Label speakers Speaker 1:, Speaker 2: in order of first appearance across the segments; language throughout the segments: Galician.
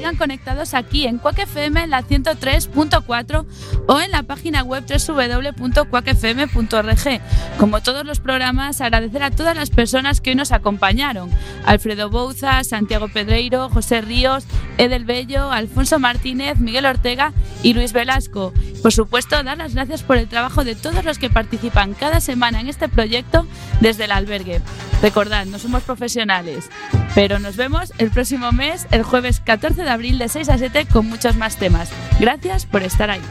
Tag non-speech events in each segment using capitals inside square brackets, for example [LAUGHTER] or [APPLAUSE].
Speaker 1: sigan conectados aquí en Quack FM en la 103.4 o en la página web www.quackfm.org. Como todos los programas, agradecer a todas las personas que hoy nos acompañaron. Alfredo Bouza, Santiago Pedreiro, José Ríos, Edel Bello, Alfonso Martínez, Miguel Ortega y Luis Velasco. Por supuesto, dar las gracias por el trabajo de todos los que participan cada semana en este proyecto desde el albergue. Recordad, no somos profesionales, pero nos vemos el próximo mes, el jueves 14 de abril de 6 a 7 con muchos más temas. Gracias por estar ahí.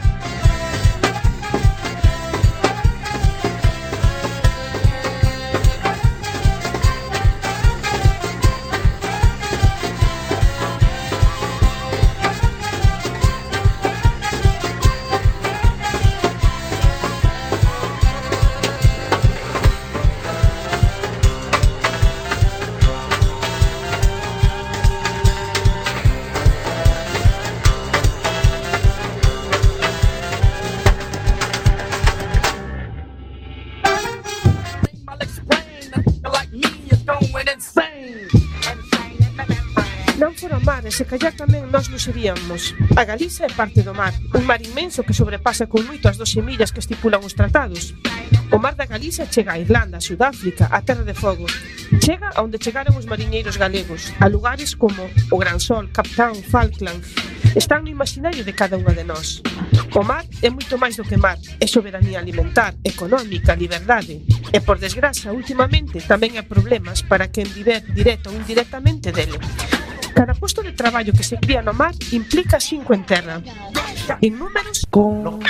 Speaker 2: concluiríamos. A Galiza é parte do mar, un mar inmenso que sobrepasa con moito as 12 millas que estipulan os tratados. O mar da Galiza chega a Irlanda, a Sudáfrica, a Terra de Fogo. Chega a onde chegaron os mariñeiros galegos, a lugares como o Gran Sol, Captán, Falkland. Están no imaginario de cada unha de nós. O mar é moito máis do que mar, é soberanía alimentar, económica, liberdade. E por desgraza, últimamente, tamén hai problemas para quen viver directo ou indirectamente dele. Cada posto de traballo que se cría no implica cinco en. En números, con...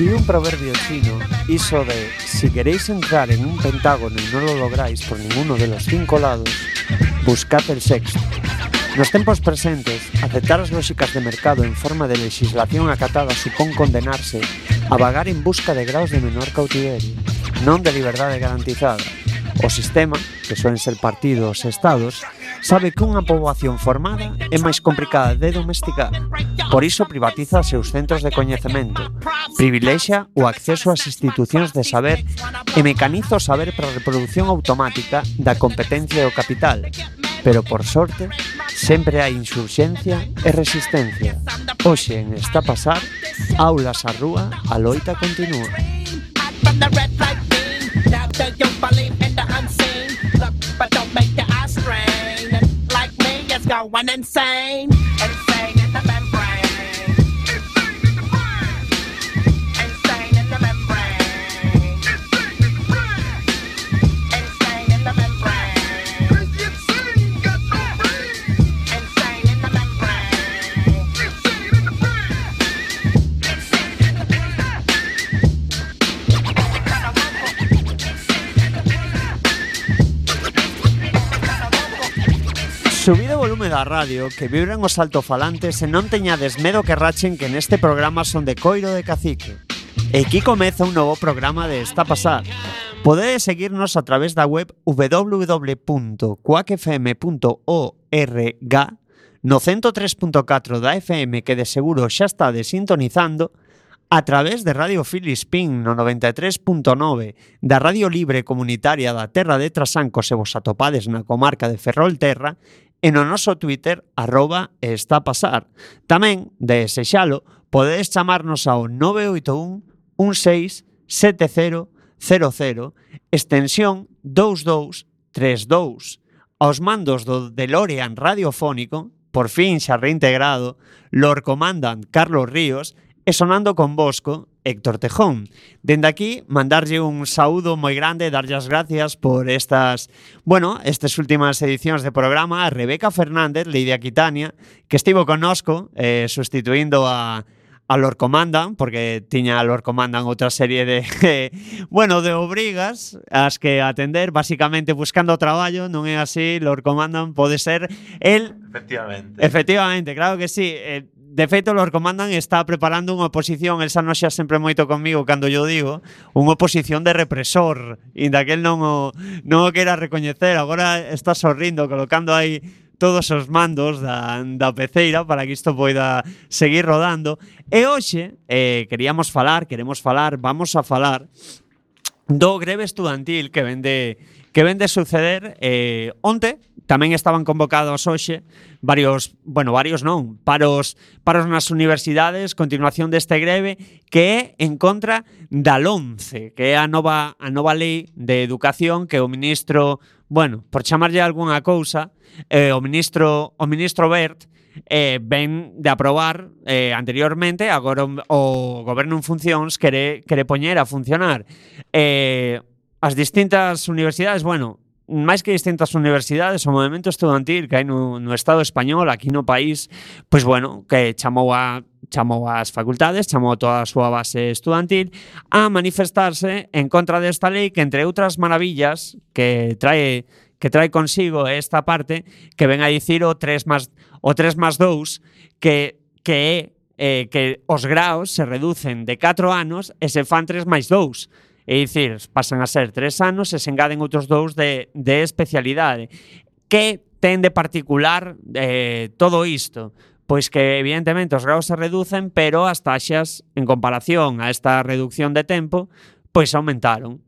Speaker 3: Si un proverbio chino iso de si queréis entrar en un pentágono y no lo lográis por ninguno de los cinco lados, buscad el sexto. Nos tempos presentes, aceptar as lógicas de mercado en forma de legislación acatada supón condenarse a vagar en busca de graus de menor cautiverio, non de liberdade garantizada. O sistema, que suelen ser partidos e estados, sabe que unha poboación formada é máis complicada de domesticar. Por iso privatiza seus centros de coñecemento, privilexa o acceso ás institucións de saber e mecaniza o saber para a reproducción automática da competencia do capital. Pero por sorte, sempre hai insurxencia e resistencia. Hoxe en Está Pasar, aulas a rúa, a loita continúa.
Speaker 4: the red light beam. Now the young going insane.
Speaker 3: Subide o volume da radio, que vibran os altofalantes e non teñades medo que rachen que neste programa son de coiro de cacique. E aquí comeza un novo programa de Está Pasar. Podedes seguirnos a través da web www.cuacfm.org no 103.4 da FM que de seguro xa está desintonizando a través de Radio Filispín no 93.9 da Radio Libre Comunitaria da Terra de Trasancos e vos atopades na comarca de Ferrolterra e no noso Twitter arroba está a pasar. Tamén, de ese xalo, podedes chamarnos ao 981 16 7000 extensión 2232. Aos mandos do DeLorean radiofónico, por fin xa reintegrado, Lord Commandant Carlos Ríos e sonando con Bosco, Héctor Tejón. Dende aquí, mandarlle un saúdo moi grande, darlle as gracias por estas, bueno, estas últimas edicións de programa a Rebeca Fernández, Lidia Quitania, que estivo connosco eh, sustituindo a a Lord Comandan, porque tiña a Lord Comandan outra serie de, [LAUGHS] bueno, de obrigas as que atender, basicamente buscando traballo, non é así, Lord Comandan pode ser el
Speaker 5: Efectivamente.
Speaker 3: Efectivamente, claro que sí. Eh, de feito, Lord Comandan está preparando unha oposición, el sano xa sempre moito comigo cando yo digo, unha oposición de represor, inda que él non o, non o queira recoñecer, agora está sorrindo, colocando aí todos os mandos da, da peceira para que isto poida seguir rodando. E hoxe eh, queríamos falar, queremos falar, vamos a falar do greve estudantil que vende que vende suceder eh, onte Tamén estaban convocados hoxe varios, bueno, varios non, paros, paros nas universidades, continuación deste greve, que é en contra da LONCE, que é a nova, a nova lei de educación que o ministro, bueno, por chamarlle algunha cousa, eh, o ministro o ministro Bert eh, ven de aprobar eh, anteriormente, agora o, o goberno en funcións quere, quere poñer a funcionar. Eh, as distintas universidades, bueno, máis que distintas universidades, o movimento estudantil que hai no, no Estado español, aquí no país, pois bueno, que chamou a chamou ás facultades, chamou toda a súa base estudantil a manifestarse en contra desta lei que entre outras maravillas que trae que trae consigo esta parte que ven a dicir o 3 más o 3 más 2 que que é eh, que os graos se reducen de 4 anos e se fan 3 máis 2 É dicir, pasan a ser tres anos e se engaden outros dous de, de especialidade. Que ten de particular eh, todo isto? pois que evidentemente os graus se reducen, pero as taxas en comparación a esta reducción de tempo pois aumentaron.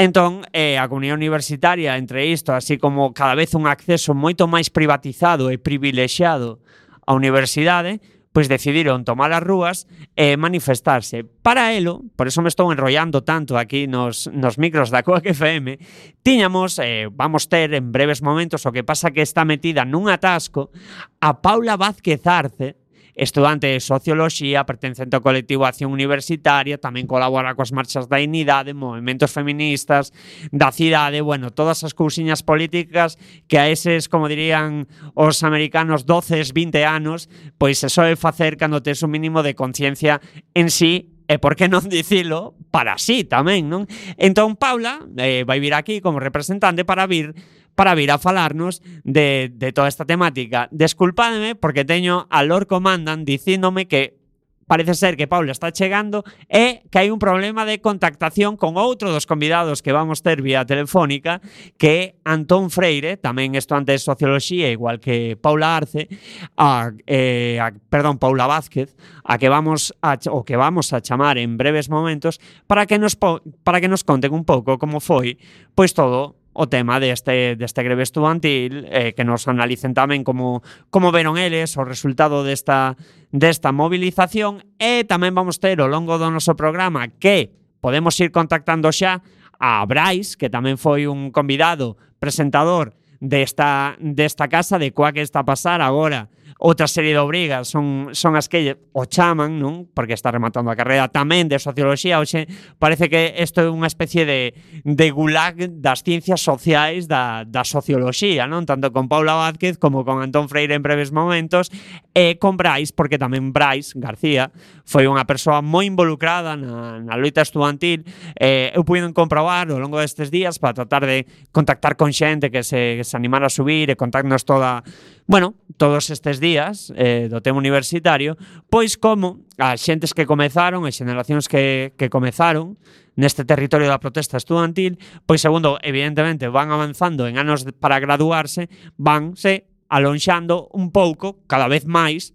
Speaker 3: Entón, eh, a comunidade universitaria, entre isto, así como cada vez un acceso moito máis privatizado e privilexiado á universidade, pois decidiron tomar as rúas e manifestarse. Para elo, por eso me estou enrollando tanto aquí nos, nos micros da Coac FM, tiñamos, eh, vamos ter en breves momentos, o que pasa que está metida nun atasco, a Paula Vázquez Arce, estudante de Socioloxía, pertencente ao colectivo Acción Universitaria, tamén colabora coas marchas da Inidade, movimentos feministas da cidade, bueno, todas as cousiñas políticas que a eses, como dirían os americanos, 12, 20 anos, pois se soe facer cando tes un mínimo de conciencia en sí e por que non [LAUGHS] dicilo para sí tamén, non? Entón Paula eh, vai vir aquí como representante para vir para vir a falarnos de, de toda esta temática. Desculpadme porque teño a Lord Commandant dicíndome que parece ser que Paula está chegando e que hai un problema de contactación con outro dos convidados que vamos ter vía telefónica, que é Antón Freire, tamén estudante de Socioloxía, igual que Paula Arce, a, eh, a, perdón, Paula Vázquez, a que vamos a, o que vamos a chamar en breves momentos para que nos para que nos conten un pouco como foi pois todo o tema deste, deste greve estudantil eh, que nos analicen tamén como, como veron eles o resultado desta, desta movilización. E tamén vamos ter ao longo do noso programa que podemos ir contactando xa a Brais, que tamén foi un convidado presentador desta, desta casa de coa que está a pasar agora outra serie de obrigas son, son as que o chaman, non? Porque está rematando a carreira tamén de socioloxía, hoxe parece que isto é unha especie de, de gulag das ciencias sociais da, da socioloxía, non? Tanto con Paula Vázquez como con Antón Freire en breves momentos e con Brais, porque tamén Brais García foi unha persoa moi involucrada na, na loita estudantil eh, eu puiden comprobar ao longo destes días para tratar de contactar con xente que se, que se animara a subir e contarnos toda Bueno, todos estes días eh, do tema universitario, pois como as xentes que comezaron e xeneracións que, que comezaron neste territorio da protesta estudantil, pois segundo, evidentemente, van avanzando en anos para graduarse, vanse alonxando un pouco, cada vez máis,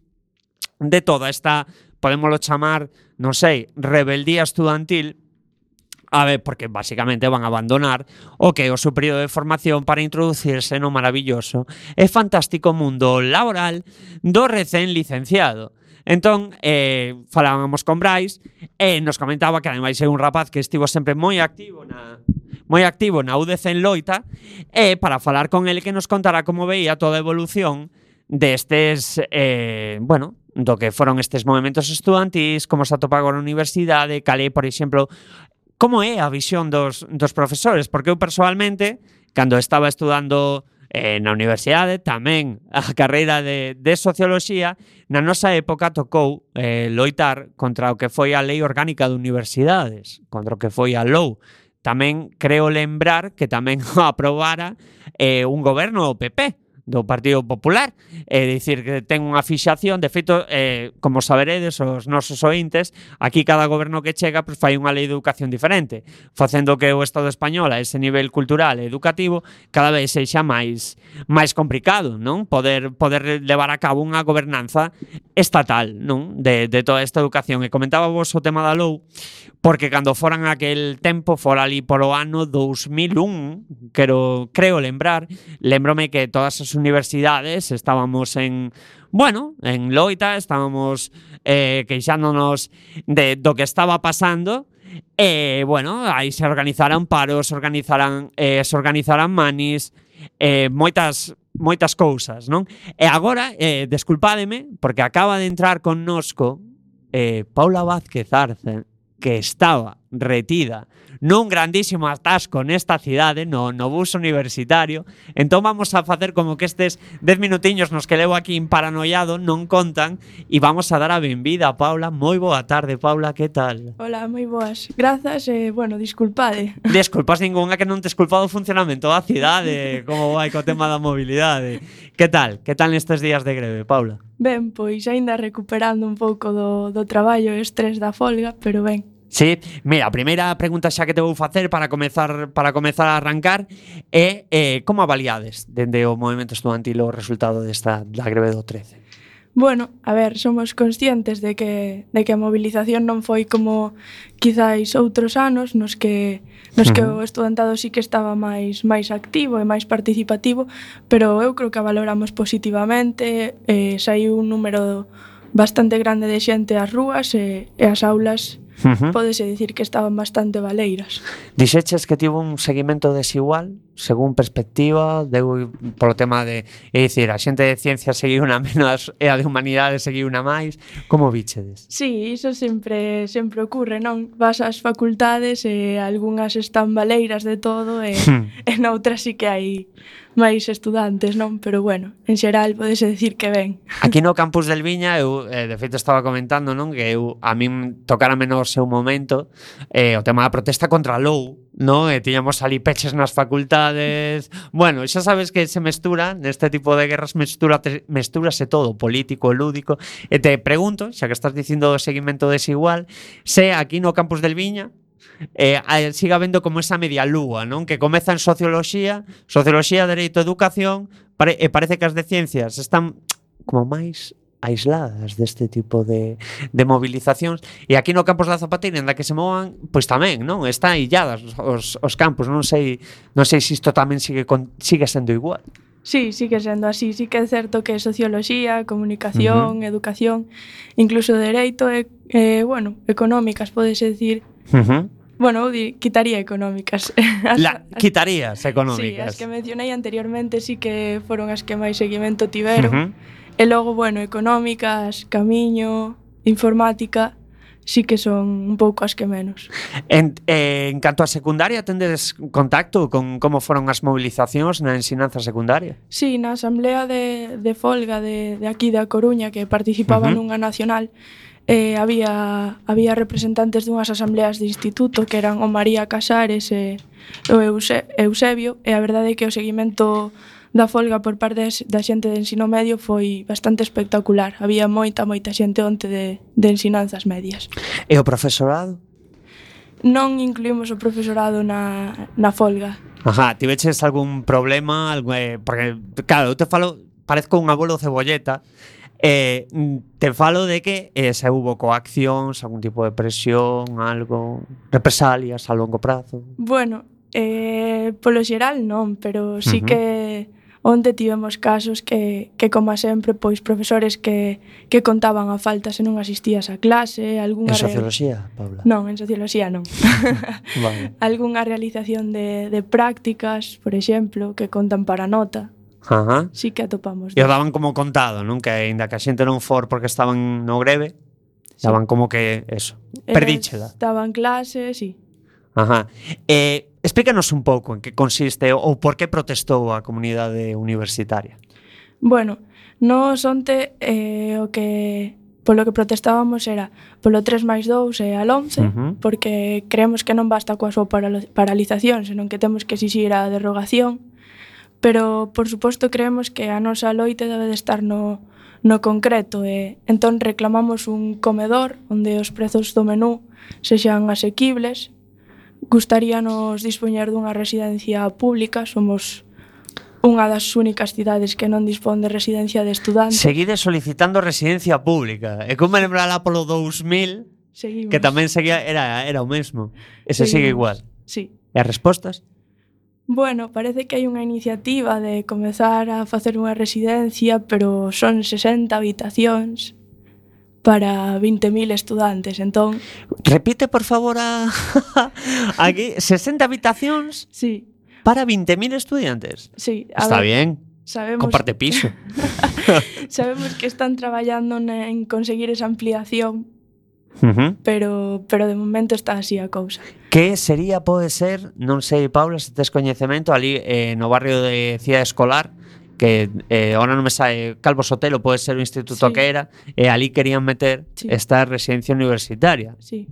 Speaker 3: de toda esta, podémoslo chamar, non sei, rebeldía estudantil, A ver, porque basicamente van a abandonar o que o seu período de formación para introducirse no maravilloso e fantástico mundo laboral do recén licenciado. Entón, eh, falábamos con Brais e eh, nos comentaba que ademais é un rapaz que estivo sempre moi activo na moi activo na UDC en Loita e para falar con ele que nos contará como veía toda a evolución destes, eh, bueno, do que foron estes movimentos estudantis, como se atopa agora a universidade, cale, por exemplo, como é a visión dos, dos profesores? Porque eu personalmente, cando estaba estudando eh, na universidade, tamén a [LAUGHS] carreira de, de Socioloxía, na nosa época tocou eh, loitar contra o que foi a Lei Orgánica de Universidades, contra o que foi a LOU. Tamén creo lembrar que tamén [LAUGHS] aprobara eh, un goberno o PP, do Partido Popular, é dicir que ten unha fixación, de feito, eh, como saberedes os nosos ointes, aquí cada goberno que chega pois, fai unha lei de educación diferente, facendo que o Estado español a ese nivel cultural e educativo cada vez sexa máis máis complicado, non? Poder poder levar a cabo unha gobernanza estatal, non? De, de toda esta educación. E comentaba vos o tema da LOU, porque cando foran aquel tempo, fora ali polo ano 2001, quero, creo lembrar, lembrome que todas as universidades, estábamos en, bueno, en loita, estábamos eh, queixándonos de, do que estaba pasando, e, eh, bueno, aí se organizaran paros, organizaran, eh, se organizaran manis, eh, moitas moitas cousas, non? E agora, eh, desculpádeme, porque acaba de entrar connosco eh, Paula Vázquez Arce, que estaba retida nun grandísimo atasco nesta cidade, no, no bus universitario. Entón vamos a facer como que estes 10 minutiños nos que levo aquí paranoiado non contan e vamos a dar a benvida a Paula. Moi boa tarde, Paula, que tal?
Speaker 6: Hola, moi boas. Grazas e, eh, bueno, disculpade. [LAUGHS]
Speaker 3: Desculpas ningunha que non te esculpado o funcionamento da cidade, como vai co tema da mobilidade. Que tal? Que tal nestes días de greve, Paula?
Speaker 6: Ben, pois aínda recuperando un pouco do, do traballo e estrés da folga, pero ben,
Speaker 3: Sí, mira, a primeira pregunta xa que te vou facer para comezar para comezar a arrancar é eh, como avaliades dende o movimento estudantil o resultado desta da greve do 13?
Speaker 6: Bueno, a ver, somos conscientes de que, de que a movilización non foi como quizáis outros anos nos que, nos que o estudantado sí que estaba máis máis activo e máis participativo, pero eu creo que a valoramos positivamente, eh, saiu un número bastante grande de xente ás rúas e, e as aulas
Speaker 3: Uh -huh.
Speaker 6: Pódese dicir que estaban bastante baleiras.
Speaker 3: Dixeches que tivo un seguimento desigual según perspectiva, deu polo tema de, é dicir, a xente de ciencia seguiu unha menos e a de humanidades seguiu unha máis, como bichedes?
Speaker 6: Sí, iso sempre sempre ocurre, non? Vas ás facultades e algunhas están baleiras de todo e, hmm. [LAUGHS] e noutras sí que hai máis estudantes, non? Pero bueno, en xeral podese decir que ben.
Speaker 3: Aquí no campus del Viña, eu eh, de feito estaba comentando, non, que eu a min tocara menos seu momento eh, o tema da protesta contra a LOU, non? E tiñamos ali peches nas facultades sociedades... Bueno, xa sabes que se mestura, neste tipo de guerras mestura, mestúrase todo, político, lúdico. E te pregunto, xa que estás dicindo o seguimento desigual, se aquí no campus del Viña eh, eh siga vendo como esa media lúa, non? Que comeza en socioloxía, socioloxía, dereito, educación, pare, e parece que as de ciencias están como máis aisladas deste tipo de, de movilizacións e aquí no Campos da Zapateira en da que se movan, pois tamén, non? Está illadas os, os campos, non sei non sei se isto tamén sigue, con, sigue sendo igual.
Speaker 6: Sí, sigue sendo así, sí que é certo que socioloxía, comunicación, uh -huh. educación, incluso dereito e, eh, bueno, económicas, podes decir.
Speaker 3: Uh -huh.
Speaker 6: Bueno, di, quitaría económicas. [LAUGHS] As,
Speaker 3: La, quitarías económicas.
Speaker 6: Sí, as que mencionei anteriormente sí que foron as que máis seguimento tiveron.
Speaker 3: Uh -huh
Speaker 6: E logo, bueno, económicas, camiño, informática, sí que son un pouco as que menos.
Speaker 3: En, eh, en canto a secundaria, tendes contacto con como foron as movilizacións na ensinanza secundaria?
Speaker 6: Sí, na asamblea de, de folga de, de aquí da Coruña que participaba
Speaker 3: uh -huh.
Speaker 6: nunha nacional, eh, había, había representantes dunhas asambleas de instituto que eran o María Casares e o Eusebio e a verdade é que o seguimento da folga por parte da xente de ensino medio foi bastante espectacular. Había moita, moita xente onte de, de ensinanzas medias.
Speaker 3: E o profesorado?
Speaker 6: Non incluímos o profesorado na, na folga.
Speaker 3: Ajá, tiveches algún problema? Algún, eh, porque, claro, eu te falo, parezco un abuelo cebolleta, Eh, te falo de que eh, se hubo coaccións, algún tipo de presión, algo, represalias a longo prazo.
Speaker 6: Bueno, eh, polo xeral non, pero sí
Speaker 3: uh -huh.
Speaker 6: que Onde tivemos casos que, que como sempre, pois profesores que, que contaban a falta se non asistías a clase, algunha... En
Speaker 3: socioloxía, Paula?
Speaker 6: Non, en socioloxía non. [LAUGHS]
Speaker 3: vale.
Speaker 6: Algunha realización de, de prácticas, por exemplo, que contan para nota.
Speaker 3: Ajá.
Speaker 6: Sí que atopamos.
Speaker 3: E o daban como contado, non? Que aínda que a xente non for porque estaban no greve, sí. daban como que eso, perdíchela.
Speaker 6: Estaban clase, sí.
Speaker 3: Ajá. Eh, Explícanos un pouco en que consiste ou por que protestou a comunidade universitaria.
Speaker 6: Bueno, nos onte eh, o que polo que protestábamos era polo 3 máis 2 e al 11,
Speaker 3: uh -huh.
Speaker 6: porque creemos que non basta coa súa paralización, senón que temos que exixir a derrogación, pero por suposto creemos que a nosa loite debe de estar no, no concreto e entón reclamamos un comedor onde os prezos do menú sexan asequibles Gustaríanos dispoñer dunha residencia pública, somos unha das únicas cidades que non dispón de residencia de estudantes.
Speaker 3: Seguide solicitando residencia pública. E como lembrar lá polo 2000,
Speaker 6: Seguimos.
Speaker 3: que tamén seguía era era o mesmo. Ese Seguimos. sigue igual.
Speaker 6: Sí.
Speaker 3: E as respostas?
Speaker 6: Bueno, parece que hai unha iniciativa de comezar a facer unha residencia, pero son 60 habitacións para 20.000 estudantes, entón...
Speaker 3: Repite, por favor, a... [LAUGHS] aquí, 60 habitacións
Speaker 6: sí.
Speaker 3: para 20.000 estudiantes.
Speaker 6: Sí. A
Speaker 3: Está
Speaker 6: ver,
Speaker 3: bien.
Speaker 6: Sabemos...
Speaker 3: Comparte piso. [LAUGHS]
Speaker 6: sabemos que están traballando en conseguir esa ampliación
Speaker 3: Uh -huh.
Speaker 6: pero, pero de momento está así a cousa.
Speaker 3: Que sería, pode ser, non sei, Paula, se tes coñecemento, ali eh, no barrio de Cidade Escolar, que eh, ahora non me sae Calvo Sotelo pode ser o instituto
Speaker 6: sí.
Speaker 3: que era eh, e ali querían meter
Speaker 6: sí.
Speaker 3: esta residencia universitaria.
Speaker 6: Sí.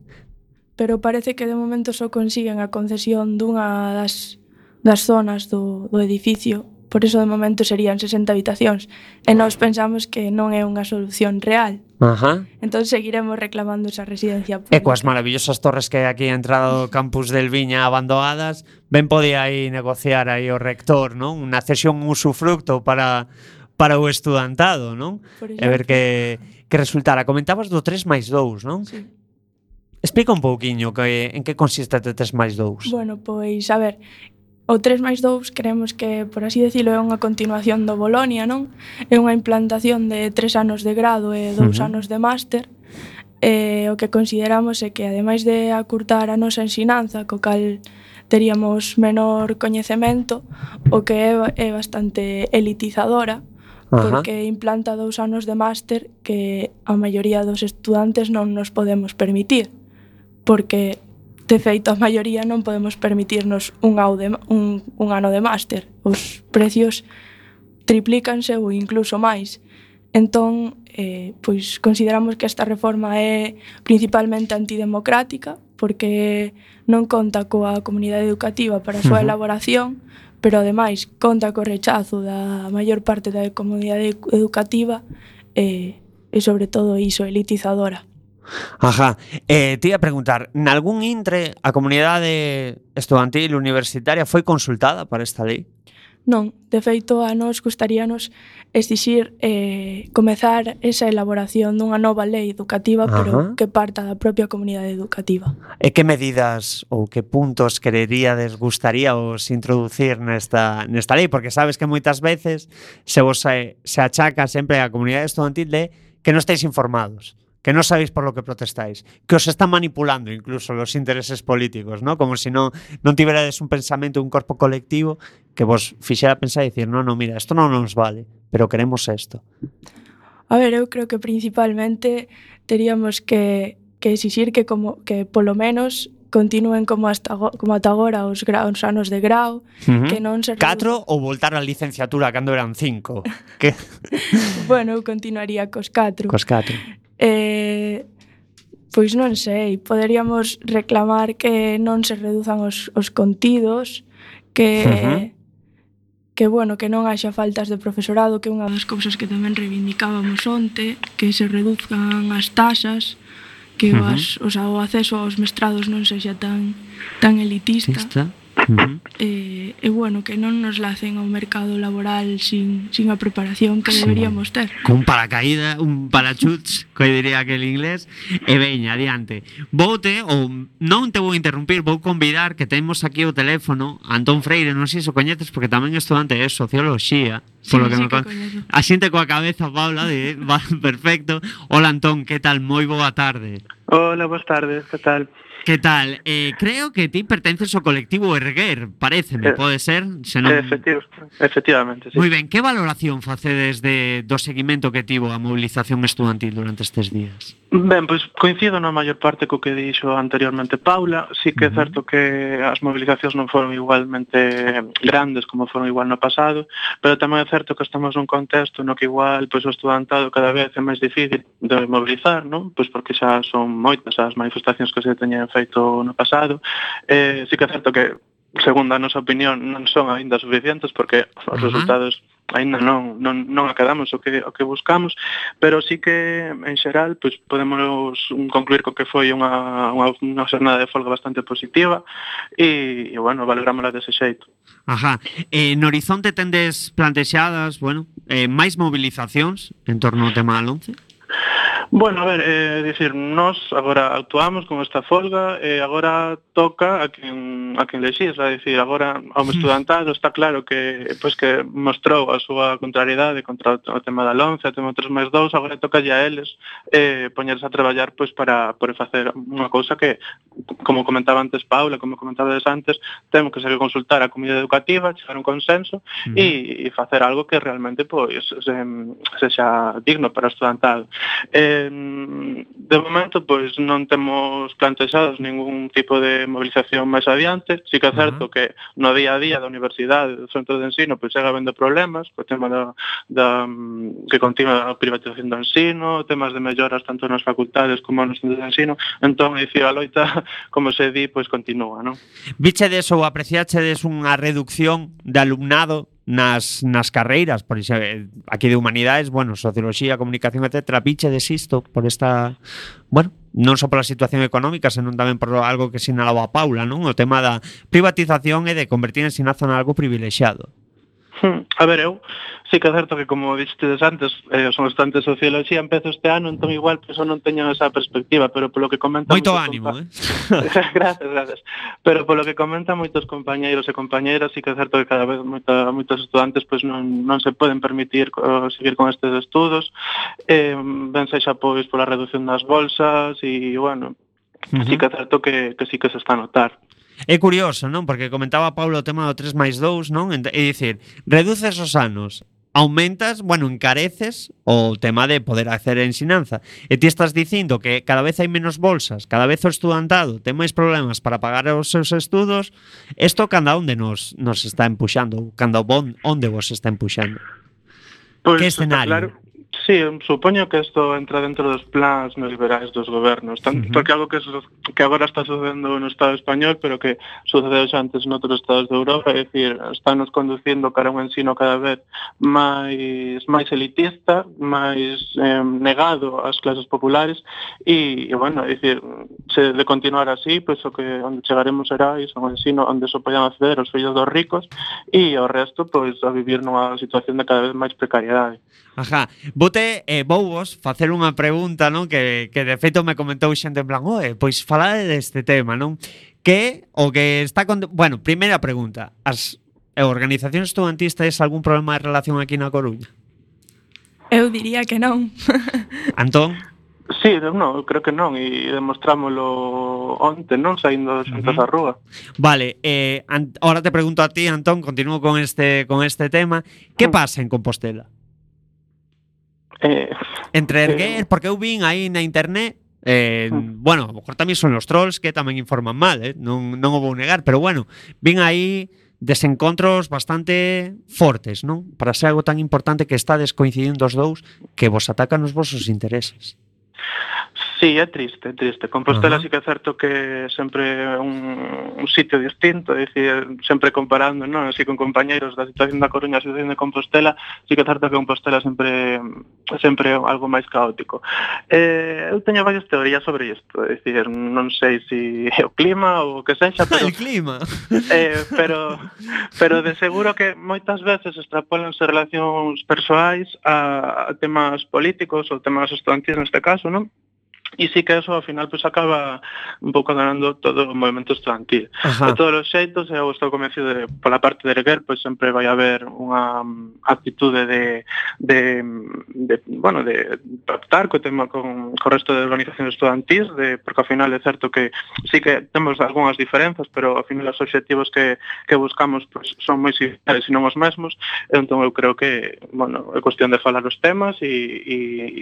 Speaker 6: Pero parece que de momento só consiguen a concesión dunha das das zonas do, do edificio Por iso, de momento, serían 60 habitacións. E nós pensamos que non é unha solución real.
Speaker 3: Ajá.
Speaker 6: Entón seguiremos reclamando esa residencia pública.
Speaker 3: E coas maravillosas torres que hai aquí a entrada do campus del Viña abandonadas, ben podía aí negociar aí o rector, non? Unha cesión usufructo para para o estudantado, non? E ver que, que resultara. Comentabas do 3 máis 2, non?
Speaker 6: Sí.
Speaker 3: Explica un pouquiño que, en que consiste o 3 máis 2.
Speaker 6: Bueno, pois, a ver, O 3 máis 2 creemos que, por así decirlo, é unha continuación do Bolonia, non? É unha implantación de 3 anos de grado e 2
Speaker 3: uh -huh.
Speaker 6: anos de máster. E o que consideramos é que, ademais de acurtar a nosa ensinanza, co cal teríamos menor coñecemento, o que é, é bastante elitizadora, porque implanta dous anos de máster que a maioría dos estudantes non nos podemos permitir, porque De feito, a maioría non podemos permitirnos un, de, un, un ano de máster. Os precios triplícanse ou incluso máis. Entón, eh, pois consideramos que esta reforma é principalmente antidemocrática porque non conta coa comunidade educativa para a súa elaboración, pero ademais conta co rechazo da maior parte da comunidade educativa eh, e sobre todo iso elitizadora.
Speaker 3: Ajá. Eh, te ia preguntar, nalgún intre a comunidade estudantil universitaria foi consultada para esta lei?
Speaker 6: Non, de feito a nós gustaríanos exixir eh, comezar esa elaboración dunha nova lei educativa
Speaker 3: Ajá.
Speaker 6: pero que parta da propia comunidade educativa.
Speaker 3: E que medidas ou que puntos quereríades gustaríaos introducir nesta, nesta lei? Porque sabes que moitas veces se vos se, se achaca sempre a comunidade estudantil de que non estáis informados que non sabéis por lo que protestáis, que os están manipulando incluso los intereses políticos, ¿no? Como si non, non tiverades un pensamento, un corpo colectivo que vos fixera pensar e dicir, "No, no, mira, isto non nos vale, pero queremos isto."
Speaker 6: A ver, eu creo que principalmente teríamos que que exixir que como que polo menos continúen como hasta como ata agora os, graos os anos de grau,
Speaker 3: uh -huh.
Speaker 6: que non se
Speaker 3: Catro ou voltar á licenciatura cando eran cinco. que [LAUGHS]
Speaker 6: Bueno, eu continuaría cos catro.
Speaker 3: Cos catro.
Speaker 6: Eh, pois non sei, poderíamos reclamar que non se reduzan os, os contidos, que...
Speaker 3: Uh
Speaker 6: -huh que bueno, que non haxa faltas de profesorado, que é unha das cousas que tamén reivindicábamos onte, que se reduzcan as tasas, que uh -huh. as, o, sea, o acceso aos mestrados non sexa tan tan elitista.
Speaker 4: Está. Uh -huh.
Speaker 6: e, e bueno, que non nos lacen ao mercado laboral sin, sin a preparación que deberíamos ter.
Speaker 3: Con paracaída, un parachuts, que diría aquel inglés, e veña, adiante. Voute, ou non te vou interrumpir, vou convidar que temos aquí o teléfono Antón Freire, non sei se o coñeces, porque tamén estudante de Socioloxía, polo sí, que
Speaker 6: sí
Speaker 3: me
Speaker 6: que
Speaker 3: con... A xente coa cabeza, Paula, de, [LAUGHS] va, perfecto. Hola Antón, que tal? Moi boa tarde.
Speaker 7: Hola, boas tardes, que tal?
Speaker 3: Que tal? Eh, creo que ti pertences ao colectivo Erguer, pareceme,
Speaker 7: eh,
Speaker 3: pode ser? Se non...
Speaker 7: efectivo, efectivamente, sí.
Speaker 3: Moi ben, que valoración facedes de, do seguimento que tivo a mobilización estudantil durante estes días?
Speaker 7: Ben, pois coincido na maior parte co que dixo anteriormente Paula, sí que é certo que as mobilizacións non foron igualmente grandes como foron igual no pasado, pero tamén é certo que estamos nun contexto no que igual pois o estudantado cada vez é máis difícil de mobilizar, non? Pois porque xa son moitas as manifestacións que se teñen feito no pasado. Eh, sí que é certo que segundo a nosa opinión, non son aínda suficientes porque os
Speaker 3: uh -huh.
Speaker 7: resultados aínda non, non, non acadamos o que, o que buscamos, pero sí que en xeral pois, podemos mm, concluir co que foi unha, unha, unha xornada de folga bastante positiva e, e bueno, valorámola dese xeito.
Speaker 3: Ajá. Eh, no horizonte tendes plantexadas, bueno, eh, máis mobilizacións en torno ao tema da 11?
Speaker 7: Bueno, a ver, eh, dicir, nós agora actuamos con esta folga e eh, agora toca a quen, a quen lexisla, dicir, agora ao mm. estudantado está claro que pois que mostrou a súa contrariedade contra o tema da lonza, o tema 3 máis 2, agora toca a eles eh, poñerse a traballar pois para poder facer unha cousa que, como comentaba antes Paula, como comentaba antes, temos que ser consultar a comunidade educativa, chegar a un consenso
Speaker 3: mm.
Speaker 7: e, e facer algo que realmente pois se, se xa digno para o estudantado. Eh, De momento, pois non temos plantexados ningún tipo de movilización máis adiante. Si que é certo
Speaker 3: uh -huh.
Speaker 7: que no día a día da universidade, do centro de ensino, pois chega habendo problemas co tema da, da que continua a privatización do ensino, temas de melloras tanto nas facultades como nos centros de ensino. Entón, dicir, a loita, [LAUGHS] como se di, pois continúa, non?
Speaker 3: Vichedes ou apreciachedes unha reducción de alumnado nas, nas carreiras, por iso, aquí de humanidades, bueno, socioloxía, comunicación, etc., piche de por esta, bueno, non só pola situación económica, senón tamén por algo que sinalaba a Paula, non? O tema da privatización e de convertir en sinazo en algo privilexiado.
Speaker 7: Hmm. A ver, eu sí que é certo que, como distedes antes, eh, son estudantes de Socioloxía, empezo este ano, entón igual pois, que eso non teño esa perspectiva, pero polo que comentan...
Speaker 3: Moito ánimo,
Speaker 7: compa...
Speaker 3: eh? [LAUGHS]
Speaker 7: gracias, gracias. Pero polo que comentan moitos compañeiros e compañeiras, sí que é certo que cada vez moita, moitos estudantes pois non, non se poden permitir uh, seguir con estes estudos, eh, ben sexa pois pola reducción das bolsas e, bueno, Uh -huh. Sí que é certo que, que sí que se está a notar.
Speaker 3: É curioso, non? Porque comentaba Paulo o tema do 3 máis 2, non? É dicir, reduces os anos, aumentas, bueno, encareces o tema de poder acceder a ensinanza. E ti estás dicindo que cada vez hai menos bolsas, cada vez o estudantado ten máis problemas para pagar os seus estudos, isto canda onde nos, nos está empuxando, canda bon, onde vos está empuxando.
Speaker 7: Pois,
Speaker 3: que escenario?
Speaker 7: Claro, Sí, supoño que isto entra dentro dos plans neoliberais dos gobernos, tanto
Speaker 3: uh
Speaker 7: -huh. algo que, que agora está sucedendo no Estado español, pero que sucedeu xa antes noutros estados de Europa, é dicir, estános conducindo cara un ensino cada vez máis máis elitista, máis eh, negado ás clases populares, e, e bueno, é dicir, se de continuar así, pois o que onde chegaremos será iso, un ensino onde só poden acceder os fillos dos ricos e o resto, pois, a vivir nunha situación de cada vez máis precariedade.
Speaker 3: Ajá. Vote eh, vou vos facer unha pregunta, non? Que, que de feito me comentou xente en plan, oe, pois falade deste tema, non? Que o que está con... Bueno, primeira pregunta. As organizacións estudantis tes algún problema de relación aquí na Coruña?
Speaker 6: Eu diría que non. [LAUGHS]
Speaker 3: Antón?
Speaker 7: Sí, non, eu creo que non e demostrámoslo onte, non, saindo de xuntos
Speaker 3: uh
Speaker 7: -huh. rúa.
Speaker 3: Vale, eh, ahora te pregunto a ti, Antón, continuo con este con este tema, que
Speaker 7: mm.
Speaker 3: pasa en Compostela?
Speaker 7: Eh,
Speaker 3: Entre
Speaker 7: eh,
Speaker 3: erguer, eh, porque eu vin aí na internet Eh,
Speaker 7: mm.
Speaker 3: bueno, mejor tamén son os trolls que tamén informan mal, eh? non, non o vou negar, pero bueno, vin aí desencontros bastante fortes, non? Para ser algo tan importante que estades coincidindo os dous que vos atacan os vosos intereses.
Speaker 7: Sí, é triste, é triste. Compostela
Speaker 3: uh -huh.
Speaker 7: sí que é certo que sempre é un, un sitio distinto, é dicir, sempre comparando, non? Así con compañeiros da situación da Coruña, a situación de Compostela, sí que é certo que Compostela sempre sempre é algo máis caótico. Eh, eu teño varias teorías sobre isto, é dicir, non sei se si é o clima ou o que sexa, [LAUGHS] pero...
Speaker 3: o clima! [LAUGHS]
Speaker 7: Eh, pero, pero de seguro que moitas veces extrapolanse relacións persoais a, a temas políticos ou temas estudantis neste caso, non? E sí que eso ao final pues, acaba un pouco ganando todo o movimento estudantil.
Speaker 3: Ajá.
Speaker 7: De todos os xeitos, eu estou convencido de, pola parte de Erguer, pois pues, sempre vai haber unha mm, actitude de, de, de mm, bueno, de optar co tema con, co resto de organizacións estudantis, de, porque ao final é certo que sí que temos algunhas diferenzas, pero ao final os obxectivos que, que buscamos pues, son moi similares e non os mesmos, entón eu creo que, bueno, é cuestión de falar os temas e, e,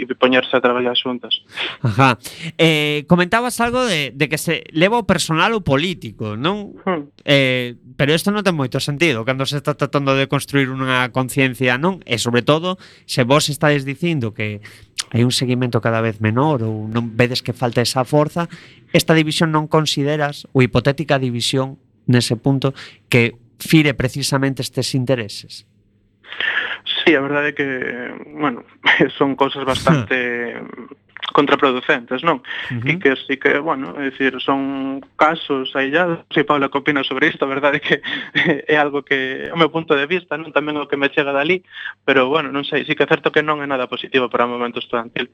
Speaker 7: e poñerse a traballar xuntas.
Speaker 3: Ajá eh, comentabas algo de, de que se leva o personal o político, non?
Speaker 7: Hmm.
Speaker 3: Eh, pero isto non ten moito sentido cando se está tratando de construir unha conciencia, non? E sobre todo, se vos estades dicindo que hai un seguimento cada vez menor ou non vedes que falta esa forza, esta división non consideras ou hipotética división nese punto que fire precisamente estes intereses?
Speaker 7: Sí, a verdade é que, bueno, [LAUGHS] son cosas bastante contraproducentes, non?
Speaker 3: Uh -huh.
Speaker 7: E que sí que, bueno, é dicir, son casos aillados, e Paula que opina sobre isto, a verdade que é algo que o meu punto de vista, non tamén o que me chega dali, pero bueno, non sei, sí que é certo que non é nada positivo para o momento estudantil.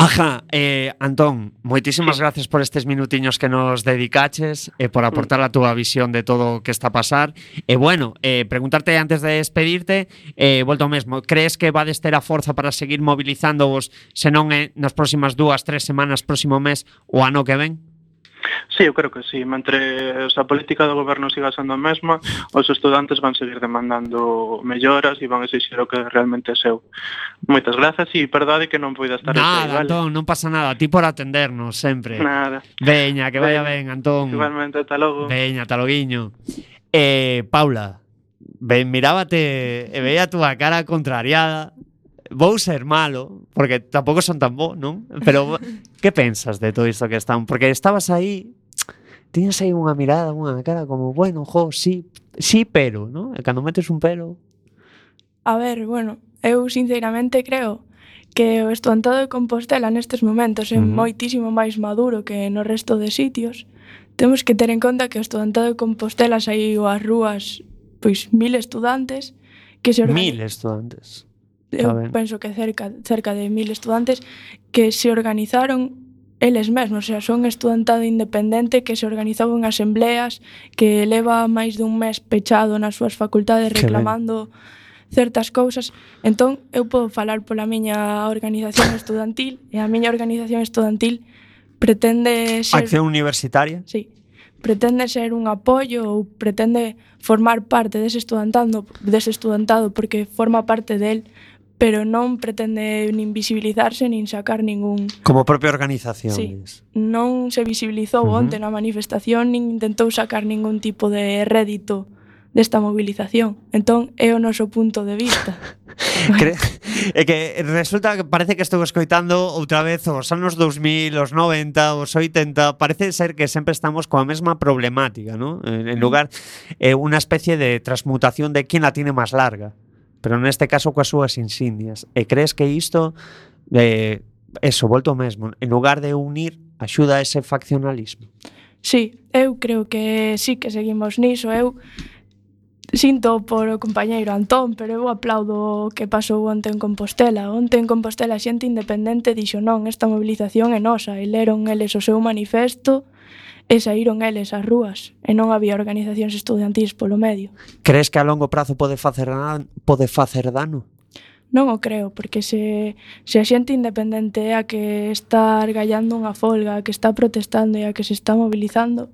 Speaker 3: Aja, eh, Antón, moitísimas gracias por estes minutiños que nos dedicaches e eh, por mm. aportar a túa visión de todo o que está a pasar. E eh, bueno, eh, preguntarte antes de despedirte, eh, volto ao mesmo, crees que vades ter a forza para seguir mobilizándovos senón eh, nas próximas dúas, tres semanas, próximo mes ou ano que ven?
Speaker 7: Sí, eu creo que sí. Mentre a política do goberno siga sendo a mesma, os estudantes van seguir demandando melloras e van exixir o que realmente é seu. Moitas grazas e perdade que non poida estar
Speaker 3: Nada,
Speaker 7: aquí,
Speaker 3: Antón, non pasa nada. Ti por atendernos sempre.
Speaker 7: Nada.
Speaker 3: Veña, que vaya ben, Antón.
Speaker 7: Igualmente, ata logo.
Speaker 3: Veña, taloguiño. Eh, Paula, ben, mirábate e veía a túa cara contrariada vou ser malo, porque tampouco son tan bo, non? Pero que pensas de todo isto que están? Porque estabas aí, tiñas aí unha mirada, unha cara como, bueno, jo, sí, sí, pero, non? E cando metes un pero...
Speaker 6: A ver, bueno, eu sinceramente creo que o estudantado de Compostela nestes momentos é
Speaker 3: uh -huh.
Speaker 6: moitísimo máis maduro que no resto de sitios. Temos que ter en conta que o estudantado de Compostela saiu ás rúas pois mil estudantes que se organiz...
Speaker 3: Mil estudantes
Speaker 6: eu
Speaker 3: ben.
Speaker 6: penso que cerca cerca de mil estudantes que se organizaron eles mesmos, o sea, son estudantado independente que se organizou en asembleas, que leva máis dun mes pechado nas súas facultades reclamando certas cousas. Entón, eu podo falar pola miña organización estudantil e a miña organización estudantil pretende ser...
Speaker 3: Acción universitaria?
Speaker 6: Sí. Pretende ser un apoio ou pretende formar parte dese estudantado, dese estudantado porque forma parte del, pero non pretende nin visibilizarse nin sacar ningún...
Speaker 3: Como propia organización.
Speaker 6: Sí, non se visibilizou
Speaker 3: uh -huh.
Speaker 6: onte na manifestación nin intentou sacar ningún tipo de rédito desta mobilización. Entón, é o noso punto de vista. [LAUGHS]
Speaker 3: Cre é que resulta que parece que estou escoitando outra vez os anos 2000, os 90, os 80, parece ser que sempre estamos coa mesma problemática, ¿no? En lugar é unha especie de transmutación de quen a tiene máis larga pero neste caso coas súas insindias. E crees que isto eh, eso, volto mesmo, en lugar de unir, axuda a ese faccionalismo?
Speaker 6: Sí, eu creo que sí que seguimos niso, eu sinto por o compañeiro Antón, pero eu aplaudo o que pasou onte en Compostela. Onte en Compostela a xente independente dixo non, esta mobilización é nosa, e leron eles o seu manifesto, E saíron eles ás rúas e non había organizacións estudiantís polo medio.
Speaker 3: Crees que a longo prazo pode facer, pode facer dano?
Speaker 6: Non o creo, porque se, se a xente independente é a que está argallando unha folga, a que está protestando e a que se está mobilizando,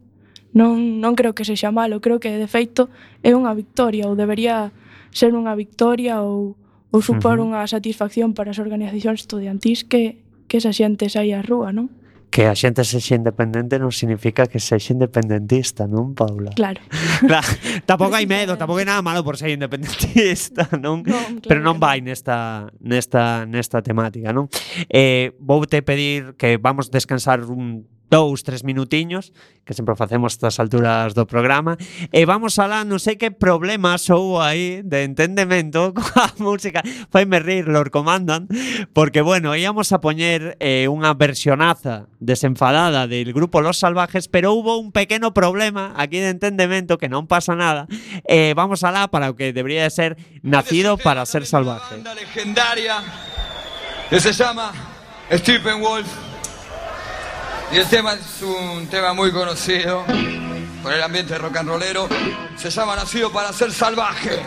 Speaker 6: non, non creo que sexa malo, creo que de feito é unha victoria ou debería ser unha victoria ou, ou supor
Speaker 3: uh -huh.
Speaker 6: unha satisfacción para as organizacións estudiantís que, que esa xente saia á rúa, non?
Speaker 4: que a xente sexe independente non significa que sexe independentista, non, Paula?
Speaker 6: Claro. [LAUGHS]
Speaker 3: claro tampouco hai medo, tampouco hai nada malo por ser independentista, non?
Speaker 6: non claro,
Speaker 3: Pero non vai nesta, nesta, nesta temática, non? Eh, vou te pedir que vamos descansar un dous, tres minutiños, que sempre facemos estas alturas do programa, e vamos alá, non sei que problemas houve aí de entendemento [LAUGHS] coa música, faime rir, Lord Comandan, porque, bueno, íamos a poñer eh, unha versionaza desenfadada del grupo Los Salvajes, pero houve un pequeno problema aquí de entendemento que non pasa nada, eh, vamos alá para o que debería de ser nacido para ser salvaje.
Speaker 8: Una banda legendaria que se llama Stephen Wolf Y el tema es un tema muy conocido por el ambiente rock and rollero. Se llama Nacido para ser salvaje.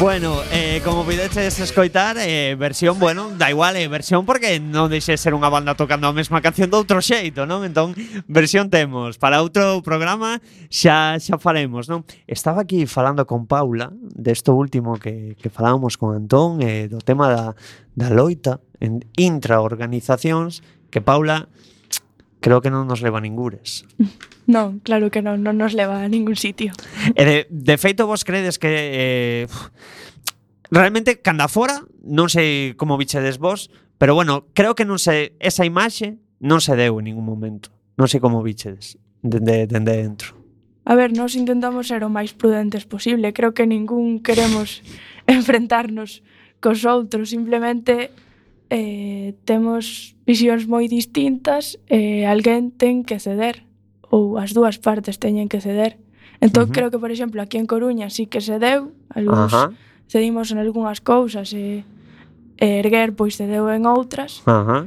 Speaker 3: Bueno, eh, como pideches escoitar, eh, versión, bueno, da igual, eh, versión porque non deixe ser unha banda tocando a mesma canción de outro xeito, non? Entón, versión temos. Para outro programa xa xa faremos, non? Estaba aquí falando con Paula desto último que, que falábamos con Antón eh, do tema da, da loita en intraorganizacións que Paula creo que non nos leva a ningures. [LAUGHS]
Speaker 6: Non, claro que non, non nos leva a ningún sitio.
Speaker 3: E de, de feito vos credes que eh, realmente canda fora, non sei como bichedes vos, pero bueno, creo que non se esa imaxe non se deu en ningún momento. Non sei como bichedes dende dende dentro.
Speaker 6: A ver, nós intentamos ser o máis prudentes posible. Creo que ningún queremos [LAUGHS] enfrentarnos cos outros, simplemente eh, temos visións moi distintas e alguén ten que ceder ou as dúas partes teñen que ceder. Entón
Speaker 3: uh -huh.
Speaker 6: creo que, por exemplo, aquí en Coruña sí que se deu, algúns
Speaker 3: uh -huh.
Speaker 6: cedimos en algunhas cousas e, e erguer pois cedeu en outras.
Speaker 3: Uh -huh.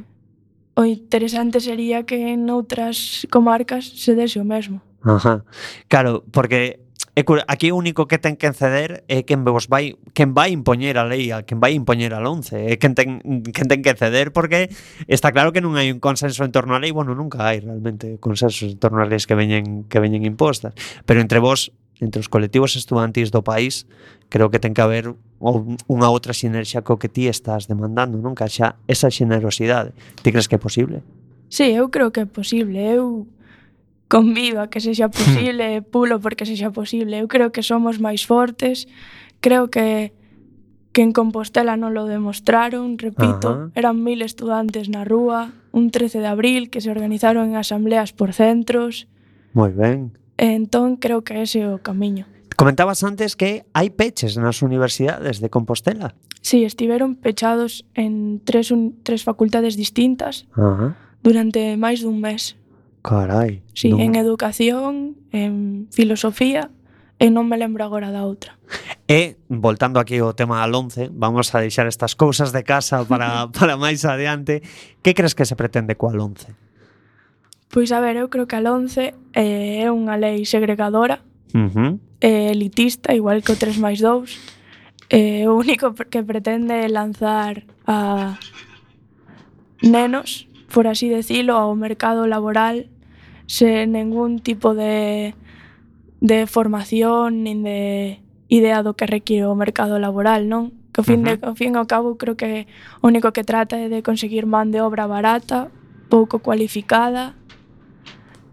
Speaker 6: O interesante sería que en outras comarcas se dese o mesmo.
Speaker 3: Ajá. Claro, porque é aquí o único que ten que ceder é quen vos vai quen vai impoñer a lei, a quen vai impoñer a 11, é quen ten quen ten que ceder porque está claro que non hai un consenso en torno á lei, bueno, nunca hai realmente consensos en torno a leis que veñen que veñen impostas, pero entre vos entre os colectivos estudantis do país creo que ten que haber unha outra sinerxia co que ti estás demandando, non? Que xa esa xenerosidade. Ti crees que é posible?
Speaker 6: Sí, eu creo que é posible. Eu convido a que sexa hmm. posible, pulo porque sexa posible. Eu creo que somos máis fortes, creo que que en Compostela non lo demostraron, repito,
Speaker 3: Ajá.
Speaker 6: eran mil estudantes na rúa, un 13 de abril que se organizaron en asambleas por centros.
Speaker 3: Moi ben.
Speaker 6: E entón creo que ese é o camiño.
Speaker 3: Comentabas antes que hai peches nas universidades de Compostela.
Speaker 6: Sí, estiveron pechados en tres, un, tres facultades distintas
Speaker 3: Ajá.
Speaker 6: durante máis dun mes.
Speaker 3: Carai.
Speaker 6: Sí,
Speaker 3: non...
Speaker 6: en educación, en filosofía, e non me lembro agora da outra.
Speaker 3: E, voltando aquí ao tema al 11, vamos a deixar estas cousas de casa para, [LAUGHS] para máis adiante. Que crees que se pretende coa 11?
Speaker 6: Pois a ver, eu creo que al 11 eh, é unha lei segregadora,
Speaker 3: uh eh, -huh.
Speaker 6: é elitista, igual que o 3 máis 2, eh, o único que pretende lanzar a nenos, por así decirlo, ao mercado laboral sen ningún tipo de, de formación nin de idea do que require o mercado laboral, non? Que ao fin, uh -huh. de, ao fin ao cabo creo que o único que trata é de conseguir man de obra barata, pouco cualificada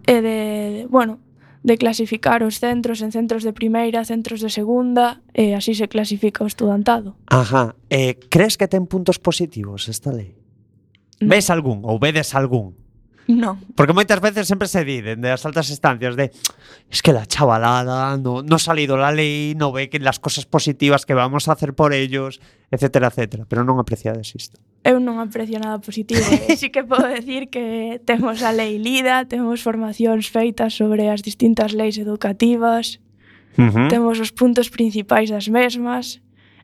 Speaker 6: e de, de bueno, de clasificar os centros en centros de primeira, centros de segunda, e así se clasifica o estudantado.
Speaker 3: Ajá. Eh, crees que ten puntos positivos esta lei?
Speaker 6: No.
Speaker 3: Ves algún ou vedes algún?
Speaker 6: Non.
Speaker 3: Porque moitas veces sempre se di dende as altas estancias de es que la chavalada no, no ha salido la ley, no ve que las cosas positivas que vamos a hacer por ellos, etcétera, etcétera. Pero non apreciades isto.
Speaker 6: Eu non aprecio nada positivo. eh? [LAUGHS] sí que podo decir que temos a lei lida, temos formacións feitas sobre as distintas leis educativas,
Speaker 3: uh -huh.
Speaker 6: temos os puntos principais das mesmas,